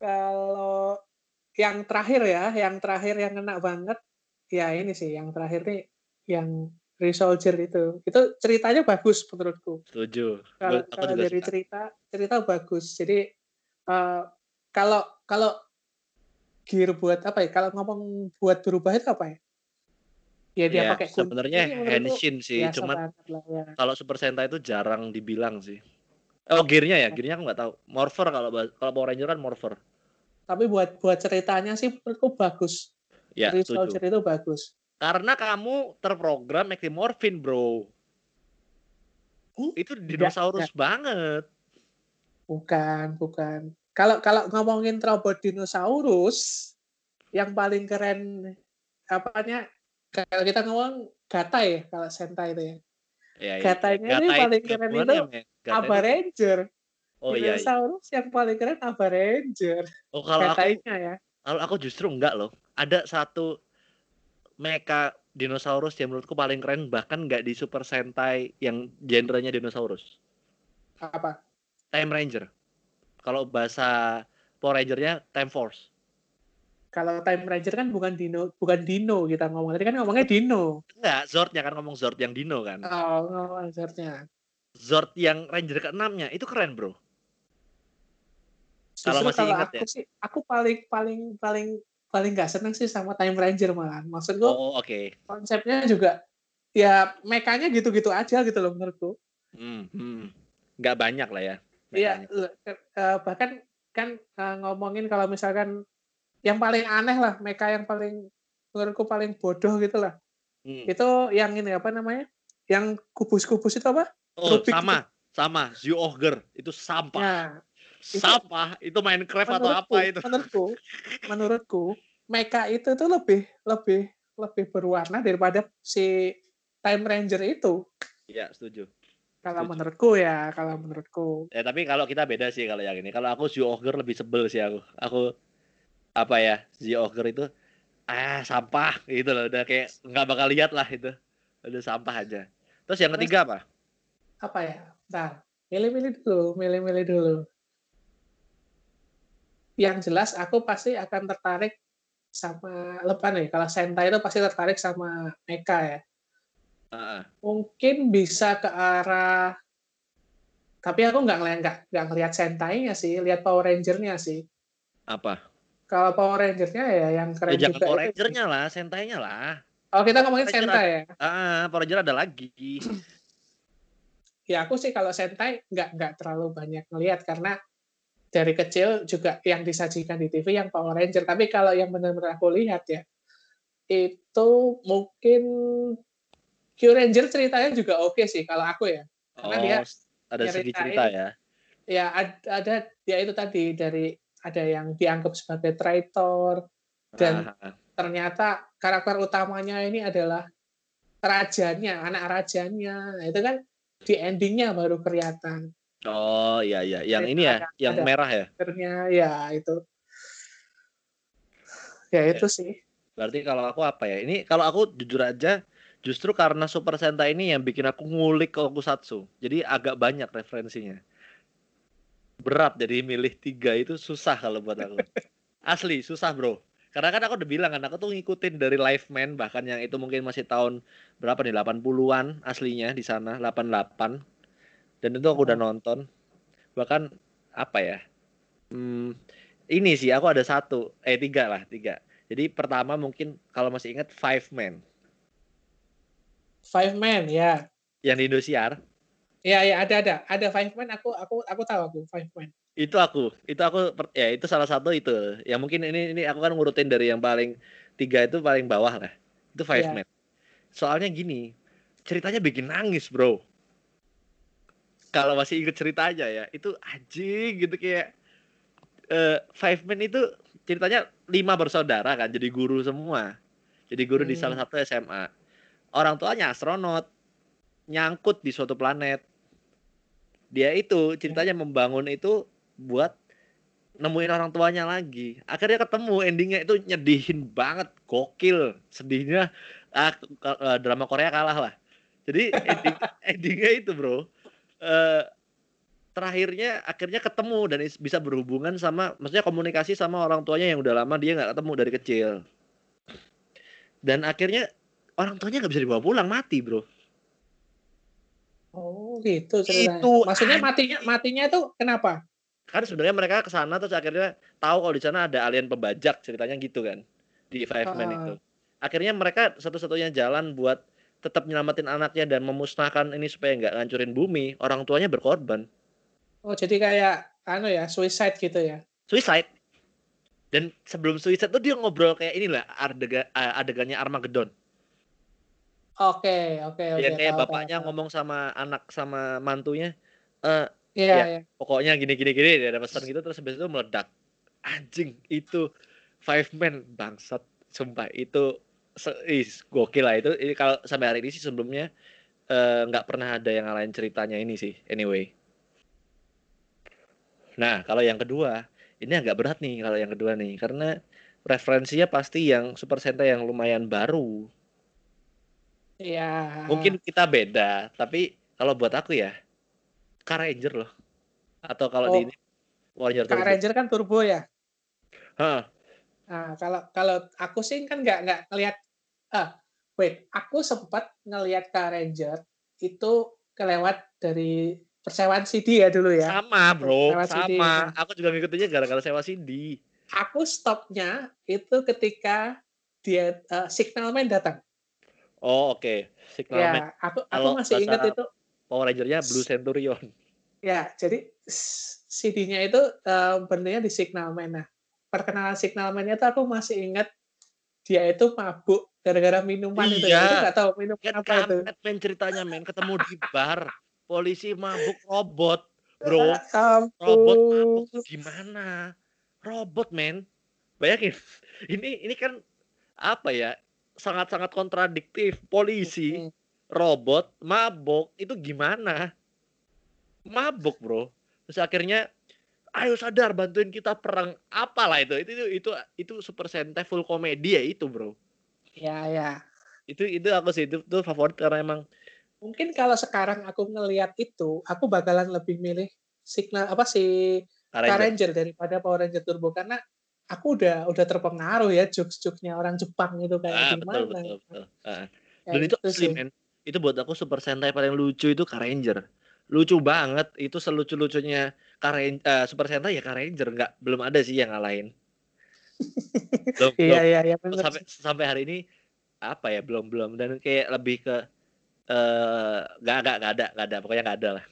Kalau yang terakhir ya, yang terakhir yang kena banget ya ini sih yang terakhir nih yang Resoldier itu. Itu ceritanya bagus menurutku. Setuju. Kalau aku dari suka. cerita cerita bagus. Jadi eh, kalau kalau gear buat apa ya? Kalau ngomong buat berubah itu apa ya? Ya dia Ya, pakai sebenarnya Henshin sih, biasa cuman lah ya. kalau Super Sentai itu jarang dibilang sih. Oh, gearnya ya, gearnya aku nggak tahu. Morpher kalau kalau Power Ranger kan Morpher. Tapi buat buat ceritanya sih menurutku bagus. Ya. Resoldier itu bagus. Karena kamu terprogram Ectomorphin, bro. Hmm? Itu dinosaurus banget. Bukan, bukan. Kalau kalau ngomongin robot dinosaurus, yang paling keren apanya? Kalau kita ngomong Gata ya, kalau Sentai itu ya. Ya, ya. Gatanya ini Gata paling itu keren itu ya, Aba itu- Ranger. Oh iya, iya. Dinosaurus yang paling keren Aba Ranger. Oh kalau aku Gatanya ya. kalau aku justru enggak loh. Ada satu mecha dinosaurus yang menurutku paling keren bahkan nggak di Super Sentai yang genrenya dinosaurus. Apa? Time Ranger. Kalau bahasa Power Ranger-nya Time Force. Kalau Time Ranger kan bukan dino, bukan dino kita ngomong. Tadi kan ngomongnya dino. Enggak, Zord-nya kan ngomong Zord yang dino kan. Oh, ngomong Ranger-nya. Zord yang Ranger ke-6-nya itu keren, Bro. Kalau masih kalau ingat aku ya? sih, aku paling paling paling paling nggak seneng sih sama Time Ranger malah. Maksudku Oh, oke. konsepnya juga ya mekanya gitu-gitu aja gitu loh menurutku. Hmm, hmm. Nggak banyak lah ya. Iya, bahkan kan eh, ngomongin kalau misalkan yang paling aneh lah, meka yang paling menurutku paling bodoh gitu lah. Hmm. Itu yang ini apa namanya? Yang kubus-kubus itu apa? Oh, Rubik sama, sama. Zoo Ogre itu sampah. Itu- sampah. Itu Minecraft atau apa itu? Menurutku, menurutku, mecha itu tuh lebih lebih lebih berwarna daripada si Time Ranger itu. Iya, setuju. Kalau Setuju. menurutku ya, kalau menurutku. Ya, tapi kalau kita beda sih kalau yang ini. Kalau aku Zoo Ogre lebih sebel sih aku. Aku apa ya? Zoo Ogre itu ah sampah gitu loh. Udah kayak nggak bakal lihat lah itu. Udah sampah aja. Terus yang ketiga apa? Apa ya? Bentar, milih-milih dulu, milih-milih dulu. Yang jelas aku pasti akan tertarik sama lepan nih. Kalau Sentai itu pasti tertarik sama Mecha ya. Heeh. Mungkin bisa ke arah tapi aku nggak ngeliat nggak nggak ngeliat Sentai-nya sih, lihat Power Ranger-nya sih. Apa? Kalau Power Ranger-nya ya yang keren Ya juga Power. Ranger-nya lah, Sentai-nya lah. Oh kita ngomongin Power Ranger Sentai ya. Ah, Power Ranger ada lagi. Ya aku sih kalau Sentai nggak nggak terlalu banyak ngelihat karena dari kecil juga yang disajikan di TV yang Power Ranger. Tapi kalau yang benar-benar aku lihat ya, itu mungkin Q Ranger ceritanya juga oke sih kalau aku ya. Karena oh, dia ada segi cerita ya. Ya ad- ada dia itu tadi dari ada yang dianggap sebagai traitor dan Ah, ternyata karakter utamanya ini adalah rajanya, anak rajanya. Nah, itu kan di endingnya baru kelihatan. Oh iya iya, yang Cerita ini ya, ada- yang ada. merah ya. Akhirnya ya itu. Ya itu sih. Berarti kalau aku apa ya? Ini kalau aku jujur aja, justru karena Super Sentai ini yang bikin aku ngulik Tokusatsu. Jadi agak banyak referensinya. Berat jadi milih tiga itu susah kalau buat aku. Asli susah bro. Karena kan aku udah bilang kan aku tuh ngikutin dari Live Man bahkan yang itu mungkin masih tahun berapa nih 80-an aslinya di sana 88 dan itu aku udah nonton. Bahkan apa ya hmm, ini sih aku ada satu. Eh tiga lah tiga. Jadi pertama mungkin kalau masih ingat Five Man Five Man ya. yang di Indosiar. Ya ya ada ada. Ada Five Man aku aku aku tahu aku Five Man. itu aku. Itu aku ya itu salah satu itu. Ya mungkin ini ini aku kan ngurutin dari yang paling tiga itu paling bawah lah. Itu Five Iya. Man soalnya gini ceritanya bikin nangis bro kalau masih inget ceritanya ya itu anjing gitu kayak eh Five Man itu ceritanya lima bersaudara kan jadi guru semua. Jadi guru di Hmm. salah satu SMA orang tuanya astronot nyangkut di suatu planet. Dia itu ceritanya membangun itu buat nemuin orang tuanya lagi. Akhirnya ketemu endingnya itu nyedihin banget gokil. Sedihnya ah, eh, drama Korea kalah lah. Jadi ending, endingnya itu bro eh, terakhirnya akhirnya ketemu dan is- bisa berhubungan sama maksudnya komunikasi sama orang tuanya yang udah lama dia nggak ketemu dari kecil dan akhirnya orang tuanya nggak bisa dibawa pulang mati bro Oh gitu ceritanya. Itu Maksudnya matinya matinya itu kenapa? kan sebenarnya mereka ke sana terus akhirnya tahu kalau di sana ada alien pembajak ceritanya gitu kan di Five Ah. itu akhirnya mereka satu-satunya jalan buat tetap nyelamatin anaknya dan memusnahkan ini supaya nggak ngancurin bumi orang tuanya berkorban Oh jadi kayak anu ya suicide gitu ya. suicide dan sebelum suicide tuh dia ngobrol kayak inilah adega, eh, adegannya Armageddon Oke oke oke. kayak tahu, bapaknya tahu, ngomong sama anak sama mantunya eh Iya ya. iya. pokoknya gini gini gini dia ada pesan gitu terus habis itu meledak anjing itu five man bangsat sumpah itu is, gokil lah itu ini kalau sampai hari ini sih sebelumnya eh, nggak pernah ada yang ngalahin ceritanya ini sih anyway nah kalau yang kedua ini agak berat nih kalau yang kedua nih karena referensinya pasti yang Super Sentai yang lumayan baru Iya. mungkin kita beda tapi kalau buat aku ya Car Ranger loh atau kalau di Oh. ini Warrior Turbo. Ranger kan turbo ya. Hah, Nah, kalau kalau aku sih kan nggak nggak ngelihat ah wait aku sempat ngelihat Kak Ranger itu kelewat dari persewaan CD ya dulu ya. sama bro CD, sama nah. aku juga ngikutinnya gara-gara sewa CD Aku stopnya itu ketika dia eh, Signalman datang. oh oke Signal Man. Ya, aku aku Kalau masih ingat itu. Power Ranger-nya Blue Centurion Ya, jadi CD-nya itu eh, bentuknya di Signalman. Nah, perkenalan Signalman-nya itu aku masih ingat dia itu mabuk gara-gara minuman itu. Iya. ya. Itu nggak tahu minuman kan apa itu. men ceritanya men. Ketemu di bar polisi mabuk robot bro. Robot mabuk. Gimana? Robot men. Bayangin ini ini kan apa ya? Sangat-sangat kontradiktif. Polisi robot mabuk. Itu gimana? Mabuk bro. Terus akhirnya ayo sadar bantuin kita perang apalah itu itu itu itu, itu super sentai full komedi ya itu bro Ya, ya. itu itu aku sih itu, itu favorit karena emang Mungkin kalau sekarang aku ngelihat itu, aku bakalan lebih milih Signal apa sih Car Car Ranger. Ranger daripada Power Ranger Turbo karena aku udah udah terpengaruh ya jokes-jokesnya orang Jepang itu kayak Ah, gimana. betul betul betul. Heeh. Kayak Dan itu gitu asli sih. men. Itu buat aku Super Sentai paling lucu itu Car Ranger. Lucu banget. Itu selucu-lucunya Car Ran- eh, Super Sentai ya Car Ranger. Nggak, belum ada sih yang ngalahin. Belum, Iya belum. iya iya bener Sampai sampai hari ini apa ya belum belum dan kayak lebih ke eh nggak nggak nggak ada nggak ada pokoknya nggak ada lah.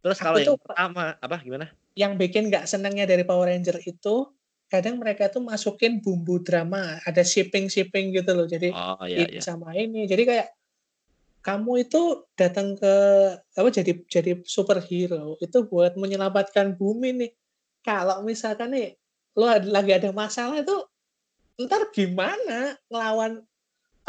Terus kalau yang pertama apa gimana? yang bikin nggak senengnya dari Power Ranger itu kadang mereka tuh masukin bumbu drama, ada shipping shipping gitu loh. Jadi Oh iya ini iya. sama ini. Jadi kayak kamu itu datang ke apa jadi jadi superhero itu buat menyelamatkan bumi nih. Kalau misalkan nih lo lagi ada masalah itu ntar gimana ngelawan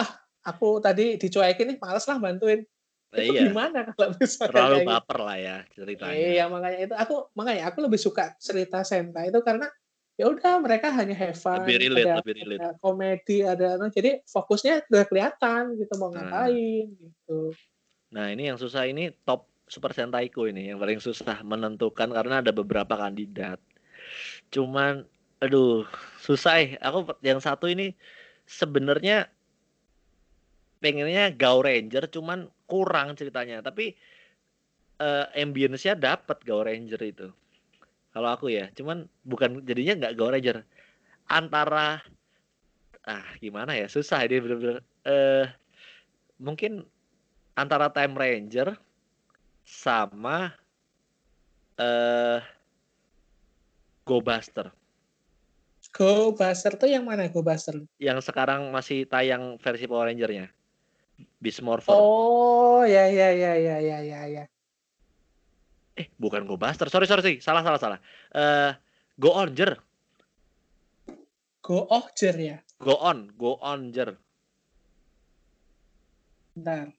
ah aku tadi dicuekin nih males lah bantuin. Nah, itu iya. gimana kalau misalkan Terlalu gitu? baper lah ya ceritanya. Iya makanya itu aku makanya aku lebih suka cerita Sentai itu karena ya udah mereka hanya have fun, Lebih relate, ada, lebih relate. ada komedi, ada anu, jadi fokusnya udah kelihatan gitu mau Nah. ngapain gitu. Nah ini yang susah ini top Super Sentaiku ini yang paling susah menentukan karena ada beberapa kandidat. Cuman, aduh susah eh. Aku yang satu ini sebenarnya pengennya Gao Ranger cuman kurang ceritanya. Tapi eh, ambience-nya dapat Gao Ranger itu. Kalau aku ya, cuman bukan jadinya nggak Gao Ranger. Antara ah gimana ya susah ini bener-bener. Eh mungkin antara Time Ranger sama eh Go Buster Go Buster tuh yang mana Go Buster? yang sekarang masih tayang versi Power Ranger-nya. Beast Morpher. Oh ya ya ya ya ya ya ya. Eh, bukan Go Buster. Sorry, sorry, sorry. Salah, salah, salah. Eh Go Onger. Go Oger ya. Go on, Go Onger. Bentar.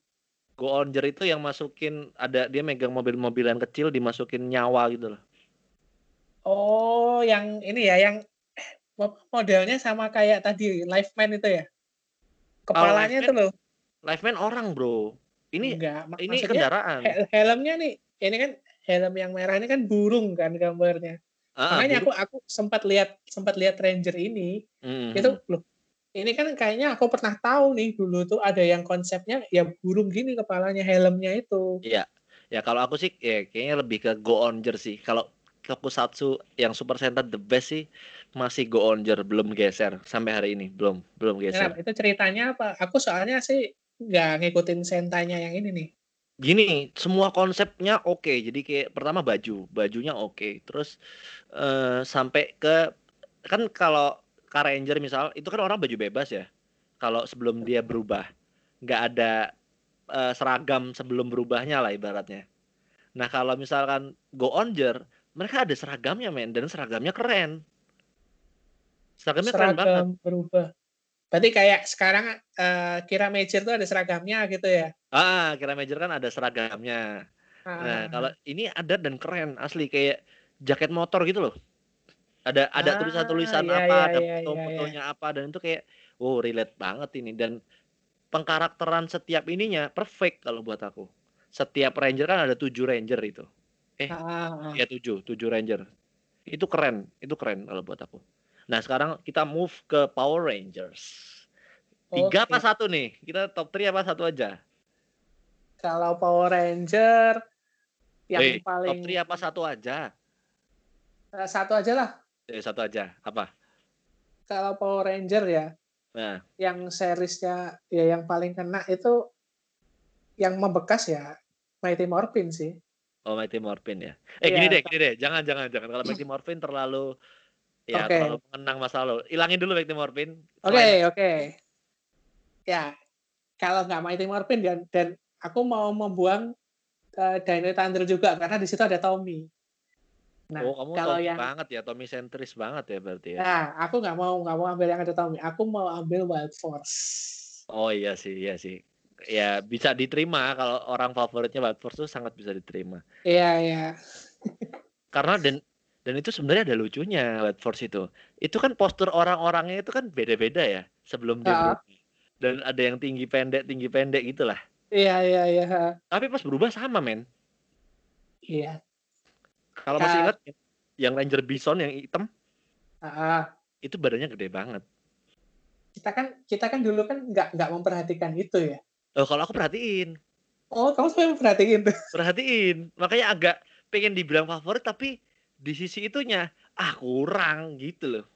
Go Onger itu yang masukin ada dia megang mobil-mobilan kecil dimasukin nyawa gitu loh. Oh yang ini ya yang eh, modelnya sama kayak tadi Lifeman itu ya. Kepalanya tuh loh. Lifeman orang, Bro. Ini enggak ini maksudnya kendaraan. hel- helmnya nih ini kan helm yang merah ini kan burung kan gambarnya Ah, makanya burung. aku aku sempat lihat sempat lihat ranger ini Mm, itu loh ini kan kayaknya aku pernah tahu nih dulu tuh ada yang konsepnya ya burung gini kepalanya helmnya itu Iya. Ya kalau aku sih ya kayaknya lebih ke Go Onger sih. Kalau Tokusatsu yang Super Sentai the best sih masih Go Onger belum geser sampai hari ini belum belum geser. Itu ceritanya apa aku soalnya sih nggak ngikutin sentanya yang ini nih Gini, semua konsepnya oke. Jadi kayak pertama baju, bajunya oke. Terus eh, sampai ke kan kalau Car Ranger misal itu kan orang baju bebas ya. Kalau sebelum dia berubah, nggak ada eh, seragam sebelum berubahnya lah ibaratnya. Nah kalau misalkan Go Onger, mereka ada seragamnya men dan seragamnya keren. Seragamnya keren banget. seragam berubah berarti kayak sekarang eh, kira major tuh ada seragamnya gitu ya Ah, kira Major kan ada seragamnya. Ah. Nah, kalau ini ada dan keren asli kayak jaket motor gitu loh. Ada ada Ah, tulisan-tulisan iya, apa, iya, ada iya, iya, foto-fotonya apa dan itu kayak wow relate banget ini dan pengkarakteran setiap ininya perfect kalau buat aku. Setiap ranger kan ada tujuh ranger itu. Eh, Ah, ah, ah. ya tujuh, tujuh ranger. Itu keren, itu keren kalau buat aku. Nah, sekarang kita move ke Power Rangers. Tiga Oke. apa satu nih? Kita top 3 apa satu aja? Kalau Power Ranger yang Eh, top paling 3 apa satu aja? Eh, satu aja lah. Eh, satu aja. Apa? Kalau Power Ranger ya, Nah, yang seriesnya ya yang paling kena itu yang membekas ya Mighty Morphin sih. oh Mighty Morphin ya. Eh Iya. gini deh, gini deh. Jangan jangan jangan kalau Mighty Morphin terlalu ya Oke. terlalu mengenang masa lalu. Ilangin dulu Mighty Morphin. Oke, Selain- oke. Ya, kalau nggak Mighty Morphin dan dan aku mau membuang eh, Dino Thunder juga karena di situ ada Tommy. Nah, oh, kamu kalau Tommy yang banget ya, Tommy sentris banget ya berarti ya. Nah, aku nggak mau nggak mau ambil yang ada Tommy. Aku mau ambil Wild Force. Oh iya sih, iya sih. Ya bisa diterima kalau orang favoritnya Wild Force tuh sangat bisa diterima. Iya, iya. Karena dan dan itu sebenarnya ada lucunya Force itu. Itu kan postur orang-orangnya itu kan beda-beda ya sebelum dia berubah. Dan ada yang tinggi pendek, tinggi pendek gitulah. Iya, iya, iya. Tapi pas berubah sama men. Iya. Kalau masih ingat yang Ranger Bison yang hitam, Ah, itu badannya gede banget. Kita kan kita kan dulu kan nggak nggak memperhatikan itu ya. Oh, kalau aku perhatiin. Oh, kamu sampai memperhatiin tuh. Perhatiin. Makanya agak pengen dibilang favorit tapi di sisi itunya ah kurang gitu loh.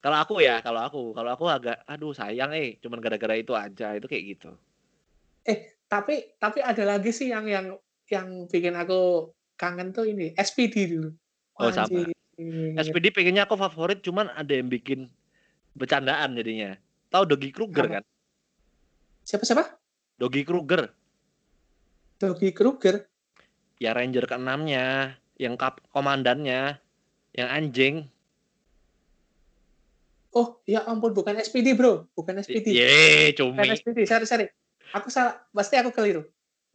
Kalau aku ya, kalau aku, kalau aku agak aduh sayang eh cuman gara-gara itu aja, itu kayak gitu. Eh, tapi tapi ada lagi sih yang yang yang bikin aku kangen tuh ini SPD dulu. Oh, sama. SPD pengennya aku favorit cuman ada yang bikin bercandaan jadinya. Tahu Doggy Kruger Apa? kan? Siapa siapa? Doggy Kruger. Doggy Kruger. Ya Ranger keenamnya, yang kap komandannya, yang anjing. Oh, ya ampun bukan SPD, Bro. Bukan SPD. Ye, Bukan cumi. SPD. Sorry, sorry. Aku salah. Pasti aku keliru.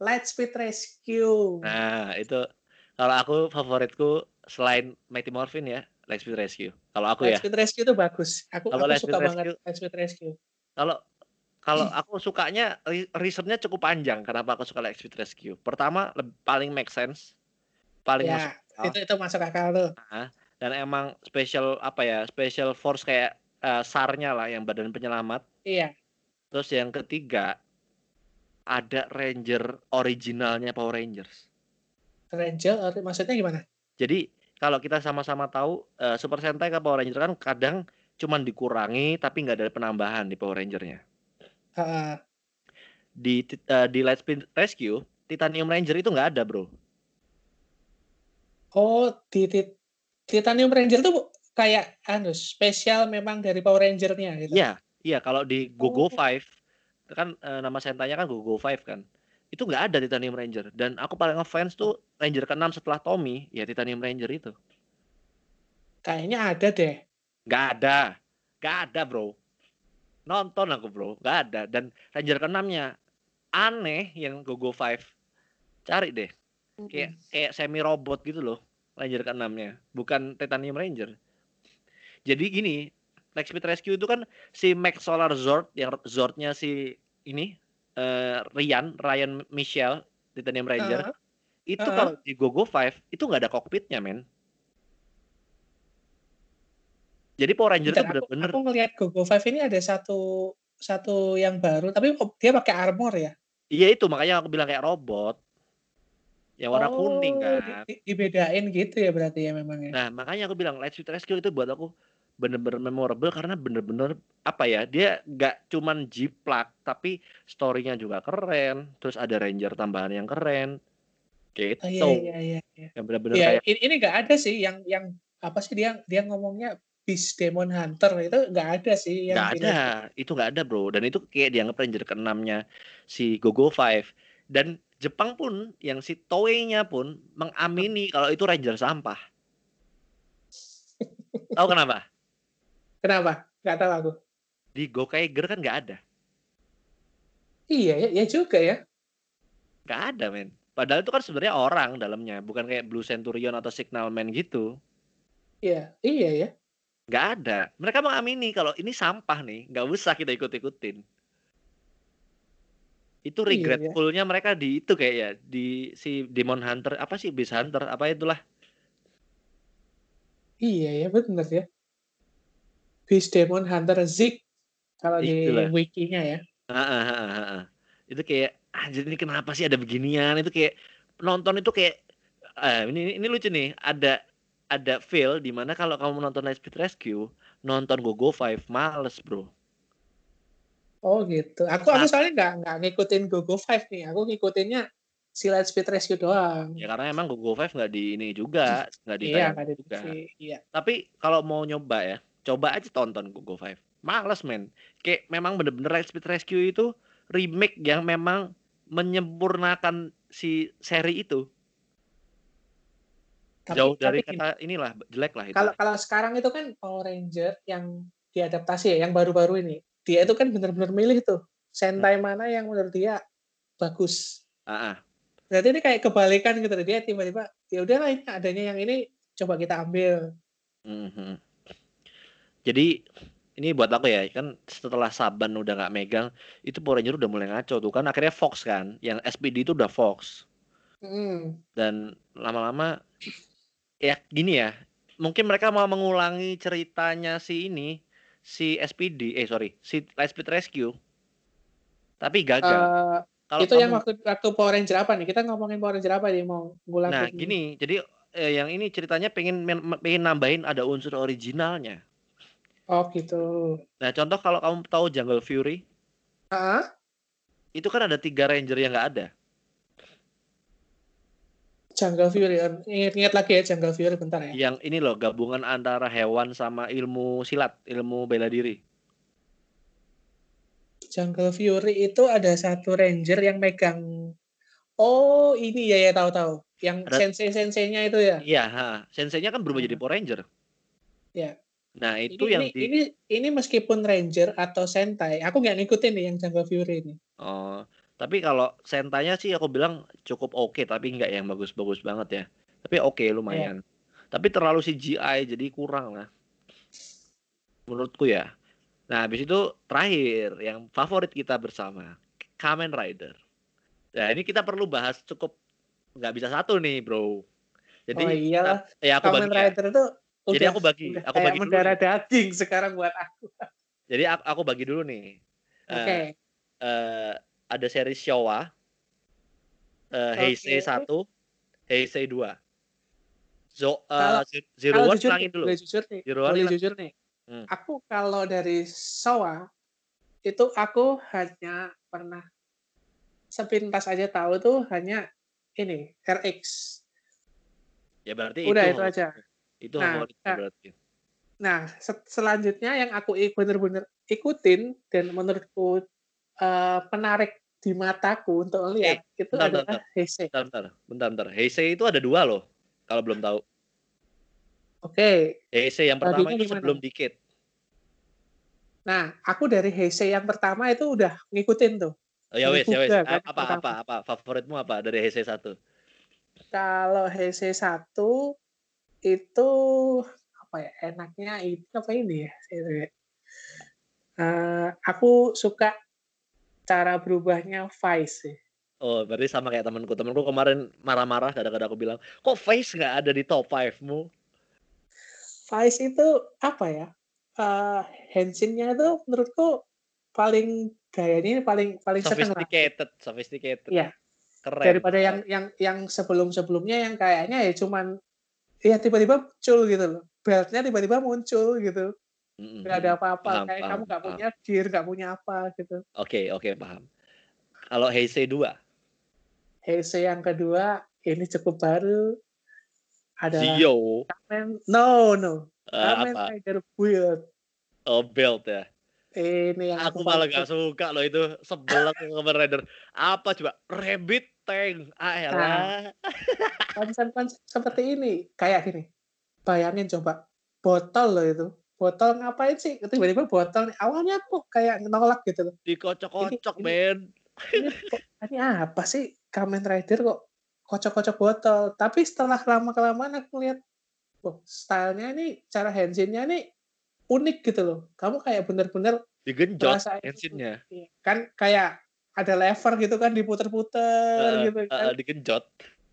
Lightspeed Rescue. Nah, itu kalau aku favoritku selain Mighty Morphin ya, Lightspeed Rescue. Kalau aku ya. Lightspeed Rescue itu bagus. Aku, Kalau aku suka Rescue- banget Lightspeed Rescue. Kalau kalau aku sukanya ri- reasonnya cukup panjang kenapa aku suka Lightspeed Rescue. Pertama, paling make sense. Paling masuk Ya, akal. itu itu masuk akal tuh. dan emang special apa ya? Special force kayak eh, SAR-nya lah yang badan penyelamat. Iya. Terus yang ketiga ada Ranger originalnya Power Rangers. Ranger, maksudnya gimana? Jadi kalau kita sama-sama tahu eh, Super Sentai ke Power Ranger kan kadang cuman dikurangi tapi nggak ada penambahan di Power Rangernya. Heeh. Di eh, di Lightspeed Rescue Titanium Ranger itu nggak ada bro. Oh, di, Tit- Titanium Ranger tuh kayak anu spesial memang dari Power Ranger-nya gitu. Iya, iya kalau di Oh. GoGo 5 kan eh, nama sentainya kan GoGo 5 kan. Itu nggak ada Titanium Ranger dan aku paling ngefans tuh Ranger ke-6 setelah Tommy ya Titanium Ranger itu. Kayaknya ada deh. Nggak ada. Nggak ada, Bro. Nonton aku, Bro. Nggak ada dan Ranger ke-6-nya aneh yang GoGo 5. Cari deh. Kayak kayak semi robot gitu loh. Ranger ke-6-nya, bukan Titanium Ranger. Jadi gini, Lightspeed Rescue itu kan si Max Solar Zord yang Zordnya si ini eh, Ryan Ryan Michelle Titanium Ranger Heeh. itu Heeh. kalau di GoGo 5 itu nggak ada kokpitnya men jadi Power Ranger itu Bentar, aku, bener-bener aku ngelihat GoGo 5 ini ada satu satu yang baru, tapi dia pakai armor ya. iya itu makanya aku bilang kayak robot yang warna kuning Oh, kan di- di- dibedain gitu ya berarti ya memang ya. nah makanya aku bilang Lightspeed Rescue itu buat aku bener-bener memorable karena bener-bener apa ya dia nggak cuman jiplak tapi storynya juga keren terus ada ranger tambahan yang keren gitu Oh, iya iya iya. iya. yang bener-bener Iya, kayak ini ini nggak ada sih yang yang apa sih dia dia ngomongnya Beast Demon Hunter itu nggak ada sih yang nggak ada itu nggak ada bro dan itu kayak dianggap ranger keenamnya si Gogo Five dan Jepang pun yang si Toei-nya pun mengamini kalau itu ranger sampah tahu kenapa Kenapa? Nggak tahu aku. di Gokaiger kan nggak ada Iya ya, ya juga ya. nggak ada men padahal itu kan sebenarnya orang dalamnya bukan kayak Blue Centurion atau Signalman gitu Iya, iya ya. nggak ada mereka mengamini kalau ini sampah nih nggak usah kita ikut-ikutin itu Iya, ya. regretfulnya mereka di itu kayak ya di si Demon Hunter apa sih Beast Hunter apa itulah Iya ya, benar ya. Beast Demon Hunter Zik kalau di wikinya ya. Ah, ah, ah, ah, itu kayak anjir ini kenapa sih ada beginian itu kayak penonton itu kayak eh, ini ini lucu nih ada ada feel di mana kalau kamu nonton Lightspeed Rescue nonton Gogo Five males bro Oh gitu. Aku aku Nah. soalnya nggak nggak ngikutin GoGo 5 nih. Aku ngikutinnya si Lightspeed Rescue doang. ya karena emang Gogo Five nggak di ini juga nggak di Iya, di juga. Iya. tapi kalau mau nyoba ya coba aja tonton Gogo Five males men kayak memang bener-bener Lightspeed Rescue itu remake yang memang menyempurnakan si seri itu Tapi- jauh dari tapi kata inilah jelek lah itu kalau kalau sekarang itu kan Power Ranger yang diadaptasi ya, yang baru-baru ini. Dia itu kan benar-benar milih tuh Sentai mana yang menurut dia bagus. Ah, ah. Berarti ini kayak kebalikan gitu. Dia tiba-tiba ya udahlah ini adanya yang ini coba kita ambil. Mhm. Jadi ini buat aku ya kan setelah Saban udah nggak megang itu Power Ranger udah mulai ngaco tuh kan akhirnya Fox kan yang SPD itu udah Fox Hmm. dan lama-lama ya gini ya mungkin mereka mau mengulangi ceritanya si ini, si SPD, eh sorry, si Lightspeed Rescue. Tapi gagal. Eh, Kalau itu yang kamu- waktu waktu Power Ranger apa nih? Kita ngomongin Power Ranger apa nih mau ngulangin? Nah, gini, jadi eh, yang ini ceritanya pengen pengen nambahin ada unsur originalnya. Oh gitu. Nah, contoh kalau kamu tahu Jungle Fury, Ah, itu kan ada tiga ranger yang nggak ada. Jungle Fury. Ingat-ingat lagi ya Jungle Fury bentar ya. Yang ini loh gabungan antara hewan sama ilmu silat, ilmu bela diri. Jungle Fury itu ada satu ranger yang megang Oh, ini ya ya tahu-tahu. Yang Ada- sensei-senseinya itu ya. Iya, ha. senseinya kan berubah jadi Hmm. Power Ranger. Iya. Nah, itu ini, yang ini, di ini ini meskipun ranger atau sentai, aku nggak ngikutin nih yang Jungle Fury ini. Oh, tapi kalau sentanya sih aku bilang cukup oke, tapi nggak yang bagus-bagus banget ya. Tapi oke lumayan. Tapi terlalu CGI jadi kurang lah. Menurutku ya. Nah, habis itu terakhir yang favorit kita bersama, Kamen Rider. Nah, ini kita perlu bahas cukup nggak bisa satu nih, bro. Jadi oh iyalah, ya aku Kamen bagi ya. Rider itu Jadi aku bagi, udah aku bagi dulu. daging sekarang buat aku. Jadi aku, aku bagi dulu nih. Oke. Eh, eh, ada seri Showa, eh, Heisei Oke. 1, Heisei 2. Zo, eh, Kalau- Ze- Zero Kalau One jujur, nih, dulu. boleh jujur nih, Zero One jujur nih. Hmm. Aku kalau dari Sawa itu aku hanya pernah sepintas aja tahu tuh hanya ini RX. Ya berarti Udah itu favorit- aja. Itu Nah, favorit nah. berarti. Nah, se- selanjutnya yang aku bener-bener ikutin dan menurutku eh, menarik di mataku untuk melihat itu bentar, adalah bentar. Heisei. Bentar, bentar, bentar, bentar. Heisei itu ada dua loh, kalau belum tahu. Oke. Heisei yang pertama Tadinya itu gimana? sebelum Decade. Nah, aku dari Heisei yang pertama itu udah ngikutin tuh. Oh, ya wes, ya wes. Kan, Apa, apa, pertama. apa, favoritmu apa dari Heisei 1? Kalau Heisei 1 itu apa ya enaknya itu apa ini ya? Ya. Eh, aku suka cara berubahnya Vice sih. Oh, berarti sama kayak temanku. Temanku kemarin marah-marah kadang-kadang aku bilang, kok Face nggak ada di top 5-mu? Vice itu apa ya? Eh Henshin-nya itu menurutku paling gayanya ini paling paling seneng. Sophisticated, sophisticated. Iya. Keren. daripada yang yang yang sebelum-sebelumnya yang kayaknya ya cuman ya tiba-tiba muncul gitu loh. Beltnya tiba-tiba muncul gitu. Nggak ada apa-apa Paham, kayak paham, kamu nggak punya gear nggak punya apa gitu Oke, oke, paham. Kalau Heisei 2, Heisei yang kedua ini cukup baru ada Zio, Kamen no no eh, Kamen apa? Rider Build Oh, Belt ya. ini yang Aku aku malah gak suka loh itu sebel aku Kamen Rider. Apa coba? Rabbit Tank. Ah, elah. konsep-konsep seperti ini kayak gini bayangin coba botol loh itu botol ngapain sih? Tiba-tiba botol awalnya kok kayak nolak gitu loh. Dikocok-kocok, men. ini, ini apa sih? Kamen Rider kok kocok-kocok botol. Tapi setelah lama kelamaan aku lihat oh stylenya ini cara Henshin-nya ini unik gitu loh. Kamu kayak bener-bener Digenjot ensinnya. iya, kan kayak ada lever gitu kan diputer-puter Eh, gitu kan. eh, digenjot.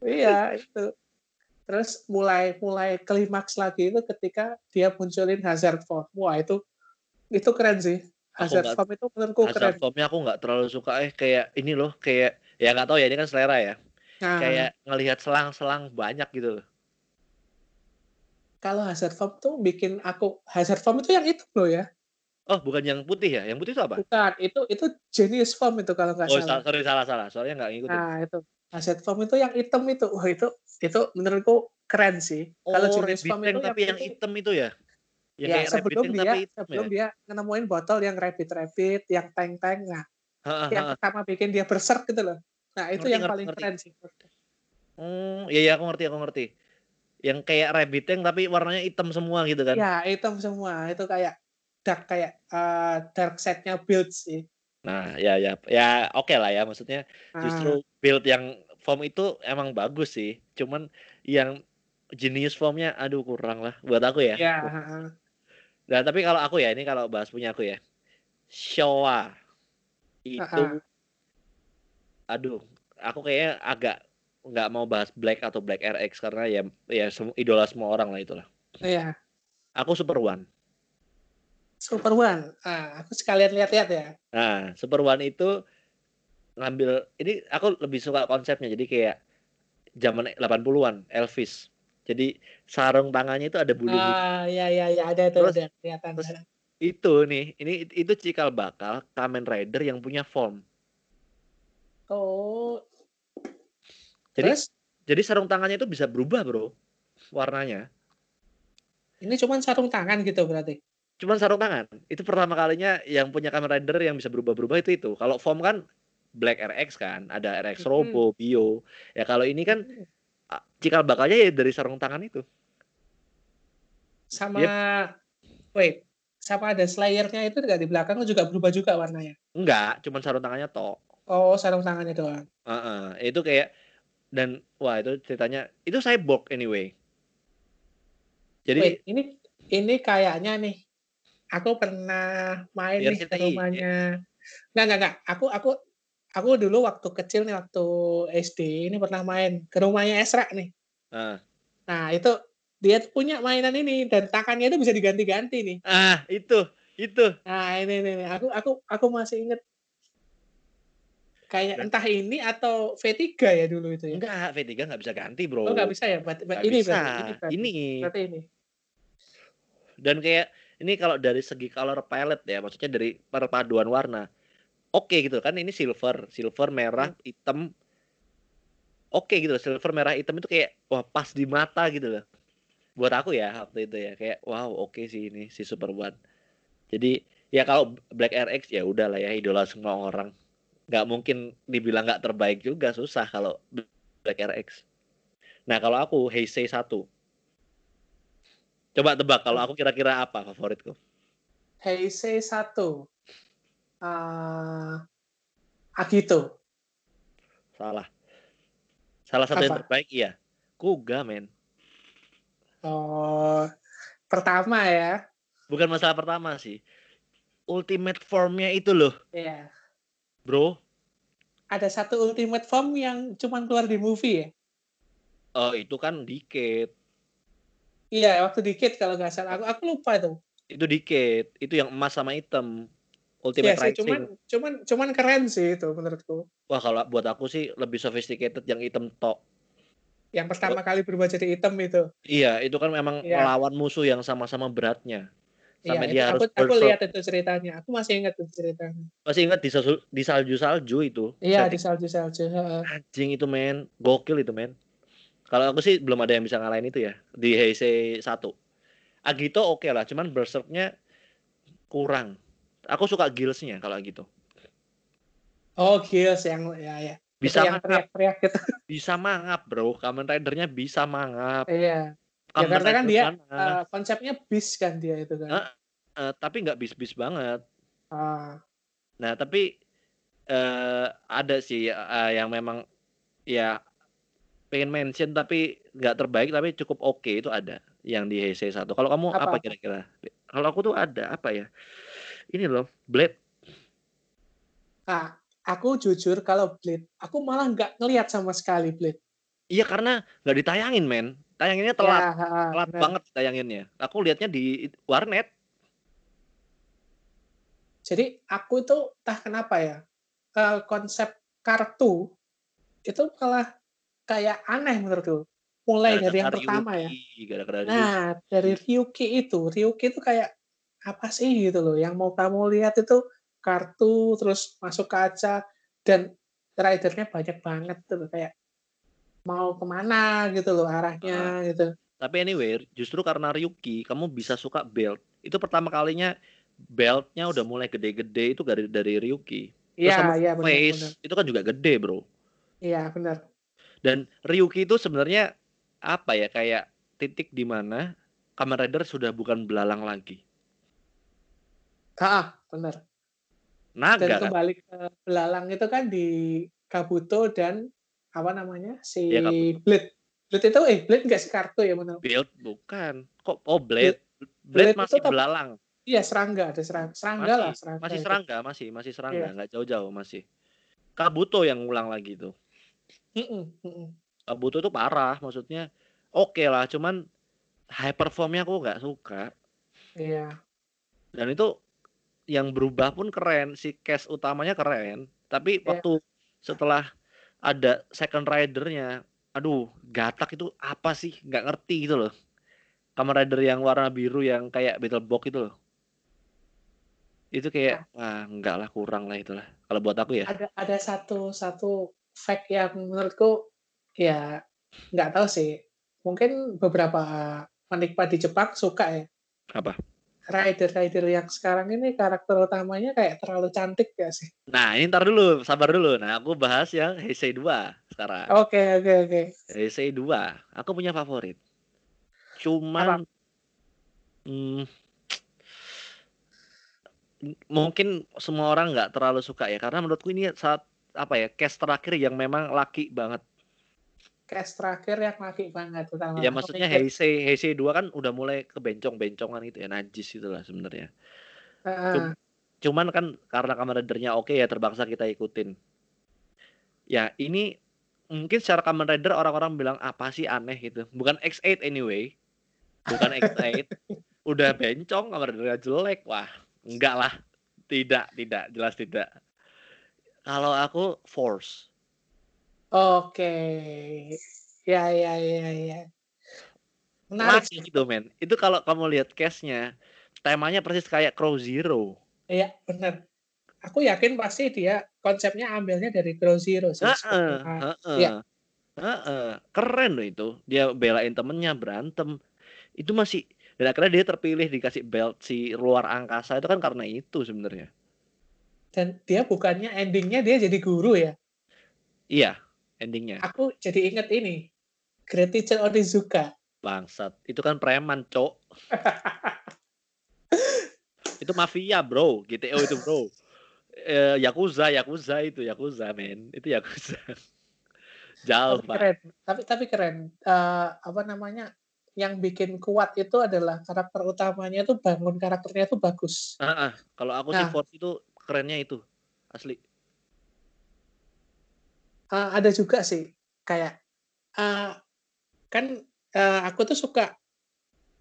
iya itu terus mulai mulai klimaks lagi itu ketika dia munculin hazard form. Wah itu itu keren sih. Hazard nggak- form itu menurutku keren. Hazard formnya aku nggak terlalu suka. Eh kayak ini loh kayak ya nggak tahu ya ini kan selera ya. Nah. Kayak ngelihat selang-selang banyak gitu loh. Kalau hazard form tuh bikin aku hazard form itu yang itu loh ya. Oh bukan yang putih ya? Yang putih itu apa? Bukan itu itu genius form itu kalau nggak oh salah. salah, sorry salah salah. Soalnya nggak ngikutin. Nah itu. Hazard form itu yang hitam itu. Wah itu itu menurutku keren sih. Kalau oh rabbit form tank itu tapi yang hitam itu ya? Ya rabbit sebelum dia tapi hitam sebelum ya? dia nemuin botol yang rapid rapid yang tank tank nah Ha, ha, yang pertama bikin dia berserk gitu loh. Nah itu Ngerti, yang ngerti, paling ngerti. keren sih Oh, iya iya aku ngerti aku ngerti. Yang kayak rabbit tank tapi warnanya hitam semua gitu kan. ya hitam semua. Itu kayak dark kayak eh, dark side-nya build sih. Nah, ya ya ya oke lah ya. Maksudnya justru build yang form itu emang bagus sih. Cuman yang genius formnya aduh kurang lah buat aku ya. ya heeh. Nah, tapi kalau aku ya ini kalau bahas punya aku ya. Showa itu Ha-ha. aduh, aku kayaknya agak nggak mau bahas Black atau Black RX karena ya ya semu- idola semua orang lah itulah. Iya. Aku Super One. Super One. Ah, aku sekalian lihat-lihat ya. Nah, Super One itu ngambil ini aku lebih suka konsepnya. Jadi kayak zaman 80-an Elvis. Jadi sarung tangannya itu ada bulu. Ah, ya ya ya ada itu Terus- ada kelihatan. terus Itu nih, ini itu cikal bakal Kamen Rider yang punya form. Oh. Jadi Terus jadi sarung tangannya itu bisa berubah, Bro. Warnanya. ini cuma sarung tangan gitu berarti. Cuman sarung tangan. Itu pertama kalinya yang punya Kamen Rider yang bisa berubah-berubah itu itu. Kalau form kan Black RX kan, ada RX. Robo, Bio. Ya kalau ini kan cikal bakalnya ya dari sarung tangan itu. Sama wait, sama ada slayernya itu nggak di belakang juga berubah juga warnanya. Enggak, cuman sarung tangannya tok. Oh, sarung tangannya doang. Heeh, itu kayak dan wah itu ceritanya itu cyborg anyway. Jadi Wait, ini ini kayaknya nih aku pernah main nih ke RCTI. rumahnya. Nggak, nggak, nggak. Aku aku aku dulu waktu kecil nih waktu SD ini pernah main ke rumahnya Esra nih. ah, Nah, itu dia punya mainan ini dan tangannya itu bisa diganti-ganti nih. ah itu itu Nah, ini ini, ini. aku aku aku masih inget kayak Dan- entah ini atau V3 ya dulu itu ya. enggak V3 nggak bisa ganti bro. Oh, nggak bisa ya? Berarti, Nggak ini bisa. berarti ini berarti. Ini Berarti ini. dan kayak ini kalau dari segi color palette ya maksudnya dari perpaduan warna oke gitu kan ini silver silver merah hitam. Oke gitu loh, silver merah hitam itu kayak wah pas di mata gitu loh. Buat aku ya waktu itu ya kayak wow oke sih ini si Super One. Jadi ya kalau Black RX ya udah lah ya idola semua orang. Nggak mungkin dibilang nggak terbaik juga susah kalau Black RX nah kalau aku Heisei 1 coba tebak kalau aku kira-kira apa favoritku? Heisei 1. Ah, Agito. Salah. Salah satu yang Apa? terbaik iya. Kuga, men. Oh, pertama ya. Bukan masalah pertama sih. Ultimate formnya itu loh, Iya. bro. Ada satu ultimate form yang cuma keluar di movie ya. Oh, itu kan dikit. Iya, waktu dikit kalau nggak salah. Aku, aku lupa itu. Itu dikit. Itu yang emas sama hitam. Ultimate sih, cuman cuman cuman keren sih itu menurutku. Wah, kalau buat aku sih lebih sophisticated yang hitam tok. Yang pertama kali berubah jadi hitam itu. Iya, itu kan memang Iya. melawan musuh yang sama-sama beratnya. Sampai Iya, dia itu harus aku, aku lihat itu ceritanya. Aku masih ingat itu ceritanya. Masih ingat di, salju- di salju-salju itu. Iya, di salju-salju. Anjing itu men, gokil itu men. Kalau aku sih belum ada yang bisa ngalahin itu ya di Heisei 1. Agito oke lah, cuman Berserknya kurang. Aku suka Gills-nya kalau gitu. Oh, Gears yang ya ya. Bisa yang mangap, teriak-teriak gitu. bisa mangap bro. Kamen Rider-nya bisa mangap. Iya. Ya, Kamen karena kan dia mana? eh, konsepnya bis kan dia itu kan. Ah. Eh, tapi nggak bis-bis banget. Ah, Nah tapi eh ada sih eh, yang memang ya pengen mention tapi nggak terbaik tapi cukup oke itu ada yang di Heisei 1. Kalau kamu Apa? apa kira-kira? Kalau aku tuh ada apa ya? Ini loh, Blade. ah, aku jujur kalau Blade, aku malah nggak ngelihat sama sekali Blade. Iya karena nggak ditayangin men. Tayanginnya telat, Ya, ah, telat benar. banget tayanginnya. Aku lihatnya di warnet. Jadi aku itu entah kenapa ya eh, konsep kartu itu malah kayak aneh menurutku. Mulai dari yang Gara-gara pertama ya. Ryuki, Gara-gara Ryuki. Nah, dari Ryuki itu, Ryuki itu kayak apa sih gitu loh. Yang mau kamu lihat itu kartu terus masuk kaca dan ridernya banyak banget tuh kayak mau ke mana gitu loh arahnya gitu. Tapi anyway, justru karena Ryuki, kamu bisa suka belt. Itu pertama kalinya beltnya udah mulai gede-gede itu dari dari Ryuki. Terus sama iya benar, Face benar. itu kan juga gede, bro. Iya, benar. Dan Ryuki itu sebenarnya apa ya kayak titik di mana Kamen Rider sudah bukan belalang lagi. Ah, benar. Dan Naga kan? kembali ke belalang itu kan di Kabuto dan apa namanya? si Kabuto. Blade. Blade itu eh Blade nggak sih kartu ya benar. Build bukan. Kok oh Blade. Blade Blade itu masih tetap- belalang. Iya, serangga, ada serangga. Serangga lah, serangga. Masih itu. serangga, masih masih serangga, Iya. nggak jauh-jauh masih. Kabuto yang ngulang lagi tuh. Mm-mm, mm-mm. Kabuto tuh parah maksudnya. Oke lah, cuman high performnya aku nggak suka. Iya. Dan itu yang berubah pun keren, si cast utamanya keren. Tapi Iya. waktu setelah ada second ridernya, aduh, gatak itu apa sih? Nggak ngerti gitu loh. Kamen Rider yang warna biru yang kayak Battle Box itu loh. Itu kayak wah enggak lah kurang lah itulah. Kalau buat aku ya. Ada ada satu satu fact yang menurutku ya nggak tahu sih. Mungkin beberapa penikmat di Jepang suka ya. Apa? Rider-rider yang sekarang ini karakter utamanya kayak terlalu cantik ya sih. Nah, ini ntar dulu, sabar dulu. Nah, aku bahas yang Heisei 2 sekarang. Oke oke oke. Heisei 2, aku punya favorit. Cuman hmm, mungkin semua orang nggak terlalu suka ya karena menurutku ini saat apa ya cast terakhir yang memang laki banget. Cast terakhir yang laki banget utama. Ya maksudnya Heisei Heisei 2 kan udah mulai kebencong-bencongan gitu ya, najis itulah sebenarnya. Heeh. Cuman kan karena Rider-nya oke ya terpaksa kita ikutin. Ya, ini mungkin secara Kamen Rider orang-orang bilang apa sih aneh gitu. Bukan X8 anyway. Bukan X8. Udah bencong Kamen Rider jelek. Wah, enggak lah. Tidak, tidak, jelas tidak. Kalau aku Force. Oke. Ya ya ya ya. Menarik. Laki gitu men. Itu kalau kamu lihat case-nya, temanya persis kayak Crow Zero. Iya, benar. Aku yakin pasti dia konsepnya ambilnya dari Grow Zero sih. Heeh, heeh. Iya. Heeh. Keren loh itu. Dia belain temennya berantem. Itu masih dan akhirnya dia terpilih dikasih belt si luar angkasa itu kan karena itu sebenarnya. Dan dia bukannya endingnya dia jadi guru ya. Iya, endingnya. Aku jadi inget ini. Great Teacher Onizuka. Bangsat. Itu kan preman, Cok. itu mafia, Bro. GTO itu, Bro. Eh, Yakuza, Yakuza itu, Yakuza, men. Itu Yakuza. Jauh, Tapi Pak. keren. Tapi tapi keren. Eh, apa namanya? Yang bikin kuat itu adalah karakter utamanya itu bangun karakternya itu bagus. Heeh. Kalau aku sih Nah. Force itu kerennya itu. Asli. Eh, ada juga sih kayak eh, kan eh, aku tuh suka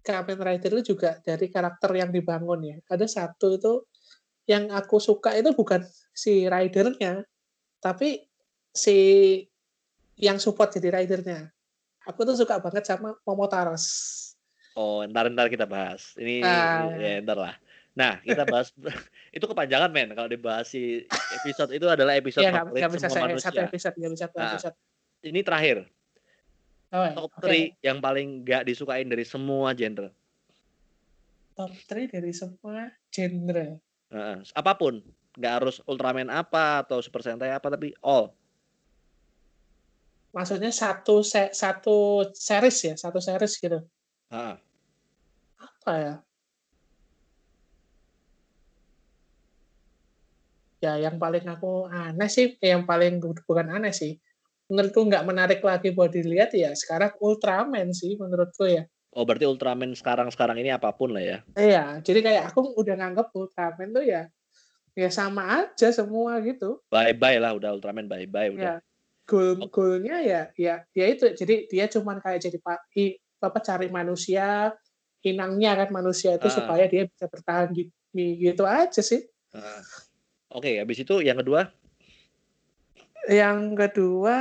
Kamen Rider itu juga dari karakter yang dibangun ya. Ada satu itu yang aku suka itu bukan si ridernya, tapi si yang support jadi ridernya. Aku tuh suka banget sama Momotaros. Oh, ntar ntar kita bahas. Ini Ah. ya ntar lah. Nah, kita bahas itu kepanjangan men kalau dibahas si episode itu adalah episode Ya nggak favorit bisa semua saya manusia. satu episode, nggak bisa satu Nah, episode. Ini terakhir, Oh, ya, top oke. 3 yang paling nggak disukain dari semua genre. Top 3 dari semua genre. Heeh, apa pun, nggak harus Ultraman apa atau Super Sentai apa tapi all. Maksudnya satu se- satu series ya, satu series gitu. Heeh. Apa ya? Ya, yang paling aku aneh sih, eh, yang paling bu- bukan aneh sih. Menurutku nggak menarik lagi buat dilihat ya. Sekarang Ultraman sih menurutku ya. Oh, berarti Ultraman sekarang-sekarang ini apa pun lah ya. Iya, jadi kayak aku udah nganggep Ultraman tuh ya, ya sama aja semua gitu. Bye-bye lah udah Ultraman bye-bye udah. Ya, goal goalnya ya, ya, ya itu. Jadi dia cuman kayak jadi pak, apa cari manusia, inangnya kan manusia itu Ah. supaya dia bisa bertahan di- gitu aja sih. Heeh. Oke, habis itu yang kedua Yang kedua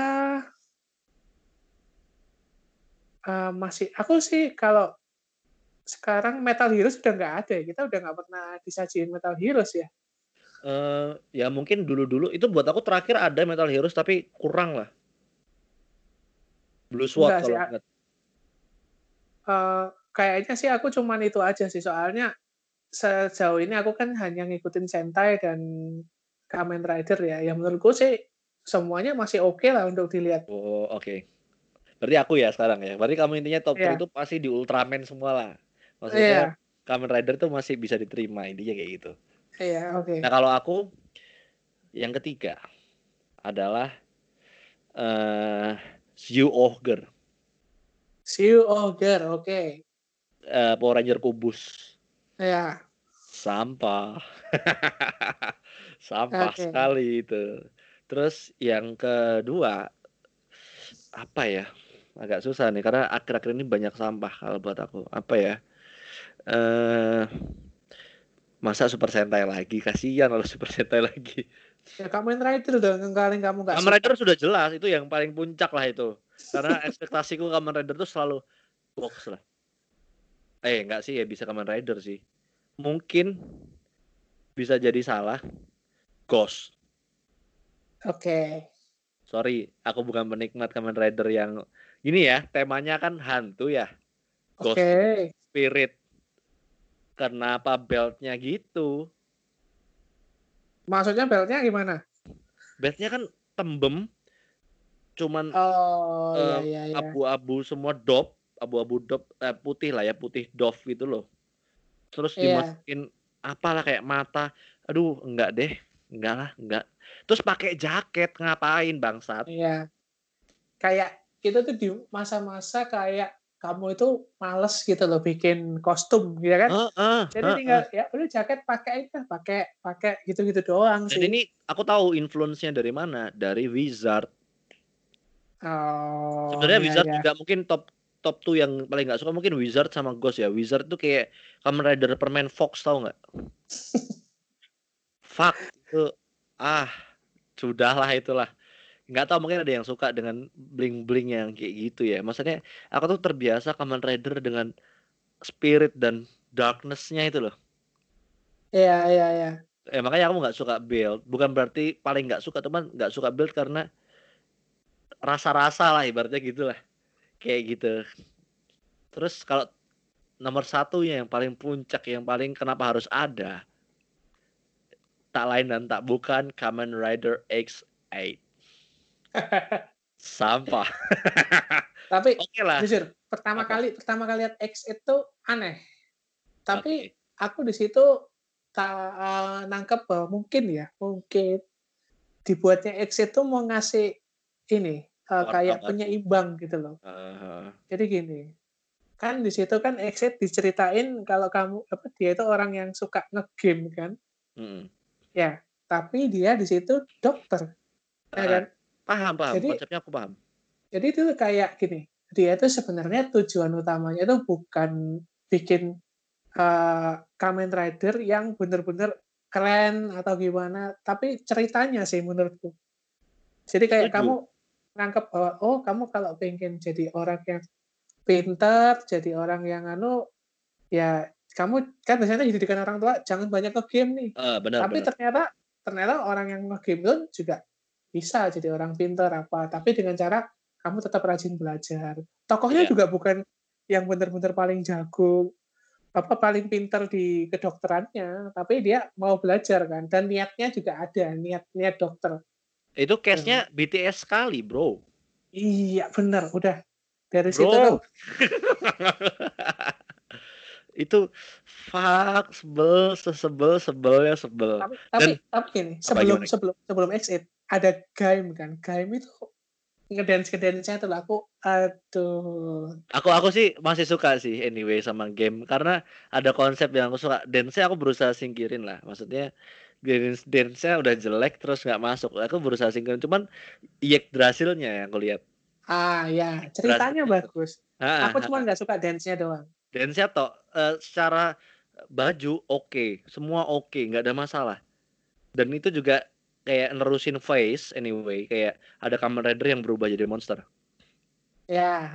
eh, masih aku sih kalau sekarang Metal Heroes udah nggak ada ya. Kita udah nggak pernah disajiin Metal Heroes ya. eh ya mungkin dulu-dulu itu buat aku terakhir ada Metal Heroes tapi kurang lah. Blue Sword kalau ingat. Eh, kayaknya sih aku cuman itu aja sih soalnya sejauh ini aku kan hanya ngikutin Sentai dan Kamen Rider ya. Yang menurutku sih semuanya masih oke lah untuk dilihat. Oh, oke. Berarti aku ya sekarang ya. Berarti kamu intinya top 3 Iya. itu pasti di Ultraman semua lah. Maksudnya Kamen Rider tuh masih bisa diterima intinya kayak gitu. iya, oke. Nah, kalau aku yang ketiga adalah eh Zyu Ogre, Siu Ogre, oke. eh, Power Ranger Kubus. Ya, Sampah. Sampah Oke. sekali itu. Terus yang kedua apa ya? agak susah nih karena akhir-akhir ini banyak sampah kalau buat aku. Apa ya? Eh masa Super Sentai lagi? Kasihan kalau Super Sentai lagi. Ya Kamen Rider dong yang kalian kamu nggak Kamen. Rider sudah jelas itu yang paling puncak lah itu. Karena ekspektasiku Kamen Rider tuh selalu box lah. Eh enggak sih ya bisa Kamen Rider sih. Mungkin bisa jadi salah. Ghost. Oke. Sorry, aku bukan penikmat Kamen Rider yang gini ya. Temanya kan hantu ya. Ghost Oke. spirit. Kenapa beltnya gitu? Maksudnya beltnya gimana? Beltnya kan tembem. Cuman Oh, Eh, iya iya iya. abu-abu semua dop, abu-abu dop eh, putih lah ya, putih dove gitu loh. Terus Iya. dimasukin apalah kayak mata. Aduh, enggak deh. Enggak lah, enggak. Terus pakai jaket ngapain bangsat? Iya. Kayak itu tuh di masa-masa kayak kamu itu males gitu loh bikin kostum gitu kan. Heeh, Jadi heeh. tinggal ya udah jaket pakai aja, pakai pakai gitu-gitu doang sih. ini aku tahu influence-nya dari mana? Dari Wizard. Oh, Sebenarnya iya Wizard iya. juga mungkin top top tuh yang paling nggak suka mungkin Wizard sama Ghost ya. Wizard tuh kayak Kamen Rider permen Fox tahu nggak? Fuck itu ah sudahlah itulah. Nggak tahu mungkin ada yang suka dengan bling-bling yang kayak gitu ya. Maksudnya aku tuh terbiasa Kamen Rider dengan spirit dan darkness-nya itu loh. Iya iya iya. Eh, makanya aku nggak suka build. Bukan berarti paling nggak suka, teman nggak suka build karena rasa-rasa lah ibaratnya gitu lah. Kayak gitu. Terus kalau nomor satunya yang paling puncak, yang paling kenapa harus ada, tak lain dan tak bukan Kamen Rider X8. Sampah. Tapi Oke lah. jujur, pertama Apa? kali pertama kali lihat X itu aneh. Tapi Oke. aku di situ tak eh, nangkep bahwa mungkin ya, mungkin dibuatnya X itu mau ngasih ini Warna kayak baru. penyeimbang gitu loh. Eh, Jadi gini, kan di situ kan X diceritain kalau kamu apa dia itu orang yang suka ngegame kan, mm. ya. Tapi dia di situ dokter, ya kan. paham paham. Jadi- Konsepnya aku paham. Jadi itu kayak gini, dia itu sebenarnya tujuan utamanya itu bukan bikin eh, Kamen Rider yang bener-bener keren atau gimana, tapi ceritanya sih menurutku. Jadi kayak Setuju. kamu nangkep bahwa oh kamu kalau pengen jadi orang yang pinter, jadi orang yang anu, ya kamu kan biasanya didikan orang tua jangan banyak ke game nih. Eh, benar Tapi benar. ternyata ternyata orang yang nge-game pun juga bisa jadi orang pintar apa, tapi dengan cara kamu tetap rajin belajar. Tokohnya Iya. juga bukan yang benar-benar paling jago apa paling pintar di kedokterannya, tapi dia mau belajar kan dan niatnya juga ada, niat niat dokter. Itu case-nya BTS sekali, bro. Iya, benar. Udah dari situ kan Bro. itu fuck sebel sesebel sebelnya sebel. tapi tapi tapi gini, sebelum gimana? sebelum sebelum exit ada game kan. Game itu ngedance ngedance itu lah aku aduh Aku aku sih masih suka sih anyway sama game karena ada konsep yang aku suka. Dance aku berusaha singkirin lah. Maksudnya dance dance-nya udah jelek terus nggak masuk. Aku berusaha singkirin cuman yek hasilnya yang aku lihat. ah ya ceritanya Berasa- bagus Ah, aku cuma nggak suka dance-nya doang dance-nya toh eh, secara baju oke, semua oke, nggak ada masalah. Dan itu juga kayak nerusin face anyway, kayak ada Kamen Rider yang berubah jadi monster. ya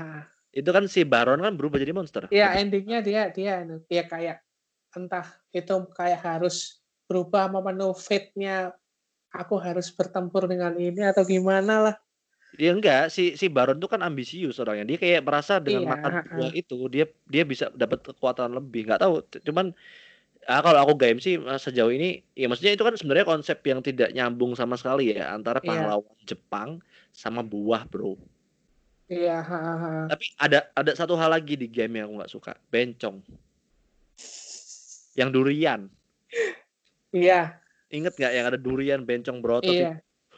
Itu kan si Baron kan berubah jadi monster. ya endingnya dia dia anu, ya kayak entah itu kayak harus berubah memenuhi fate-nya aku harus bertempur dengan ini atau gimana lah Dia enggak, si si Baron tuh kan ambisius orangnya. Dia kayak merasa dengan Iya, makan buah itu dia dia bisa dapat kekuatan lebih. Nggak tahu, cuman ah, kalau aku game sih sejauh ini ya maksudnya itu kan sebenarnya konsep yang tidak nyambung sama sekali ya antara Iya. pahlawan Jepang sama buah, Bro. iya ha, ha. Tapi ada ada satu hal lagi di game yang aku nggak suka, bencong. Yang durian. Iya Ingat nggak yang ada durian bencong berotot itu? iya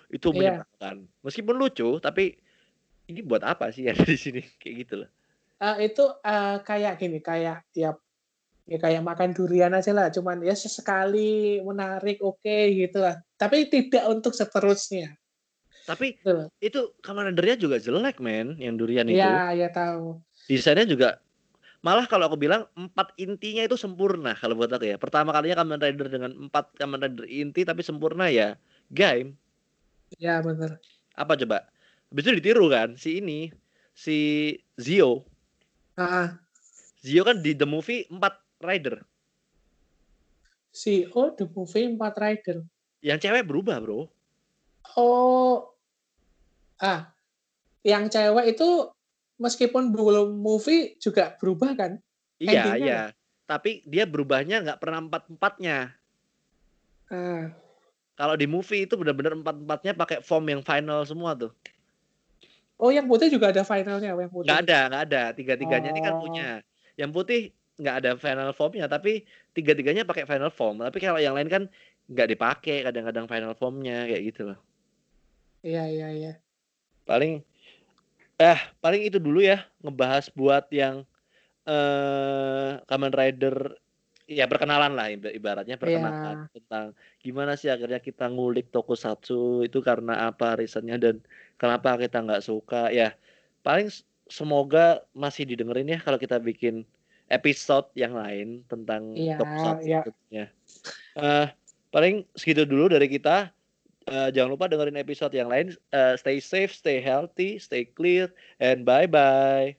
itu Iya. menyenangkan. Meskipun lucu, tapi ini buat apa sih ada di sini kayak gitu loh. Eh, itu eh, kayak gini kayak ya ya kayak makan durian aja lah cuman ya sesekali menarik oke gitu lah tapi tidak untuk seterusnya Tapi Betul. itu Kamen Rider-nya juga jelek, men, yang durian itu. Iya, ya tahu. Desainnya juga malah kalau aku bilang empat intinya itu sempurna kalau buat aku ya. Pertama kalinya Kamen Rider dengan empat Kamen Rider inti tapi sempurna ya Game. Ya benar. Apa coba? Habis itu ditiru kan si ini si Zio. Ah, Zio kan di the movie empat rider. si oh the movie 4 rider. Yang cewek berubah, Bro. Oh. Ah. Yang cewek itu meskipun belum movie juga berubah kan? Iya, Endingnya iya. Tapi dia berubahnya nggak pernah empat-empatnya. Ah. Kalau di movie itu benar-benar empat-empatnya pakai form yang final semua tuh. Oh, yang putih juga ada finalnya, yang putih. Nggak ada, nggak ada. Tiga-tiganya ini kan Oh. punya. Yang putih nggak ada final formnya, tapi tiga-tiganya pakai final form. Tapi kalau yang lain kan nggak dipakai kadang-kadang final formnya kayak gitu loh. Iya, iya, iya. Paling eh paling itu dulu ya ngebahas buat yang eh Kamen Rider ya perkenalan lah iba- ibaratnya perkenalan tentang gimana sih akhirnya kita ngulik tokusatsu itu karena apa reasonnya dan kenapa kita nggak suka ya paling semoga masih didengerin ya kalau kita bikin episode yang lain tentang Iya, tokusatsu iya. tentunya. Eh, paling segitu dulu dari kita Eh, jangan lupa dengerin episode yang lain. Eh, stay safe stay healthy stay clear and bye bye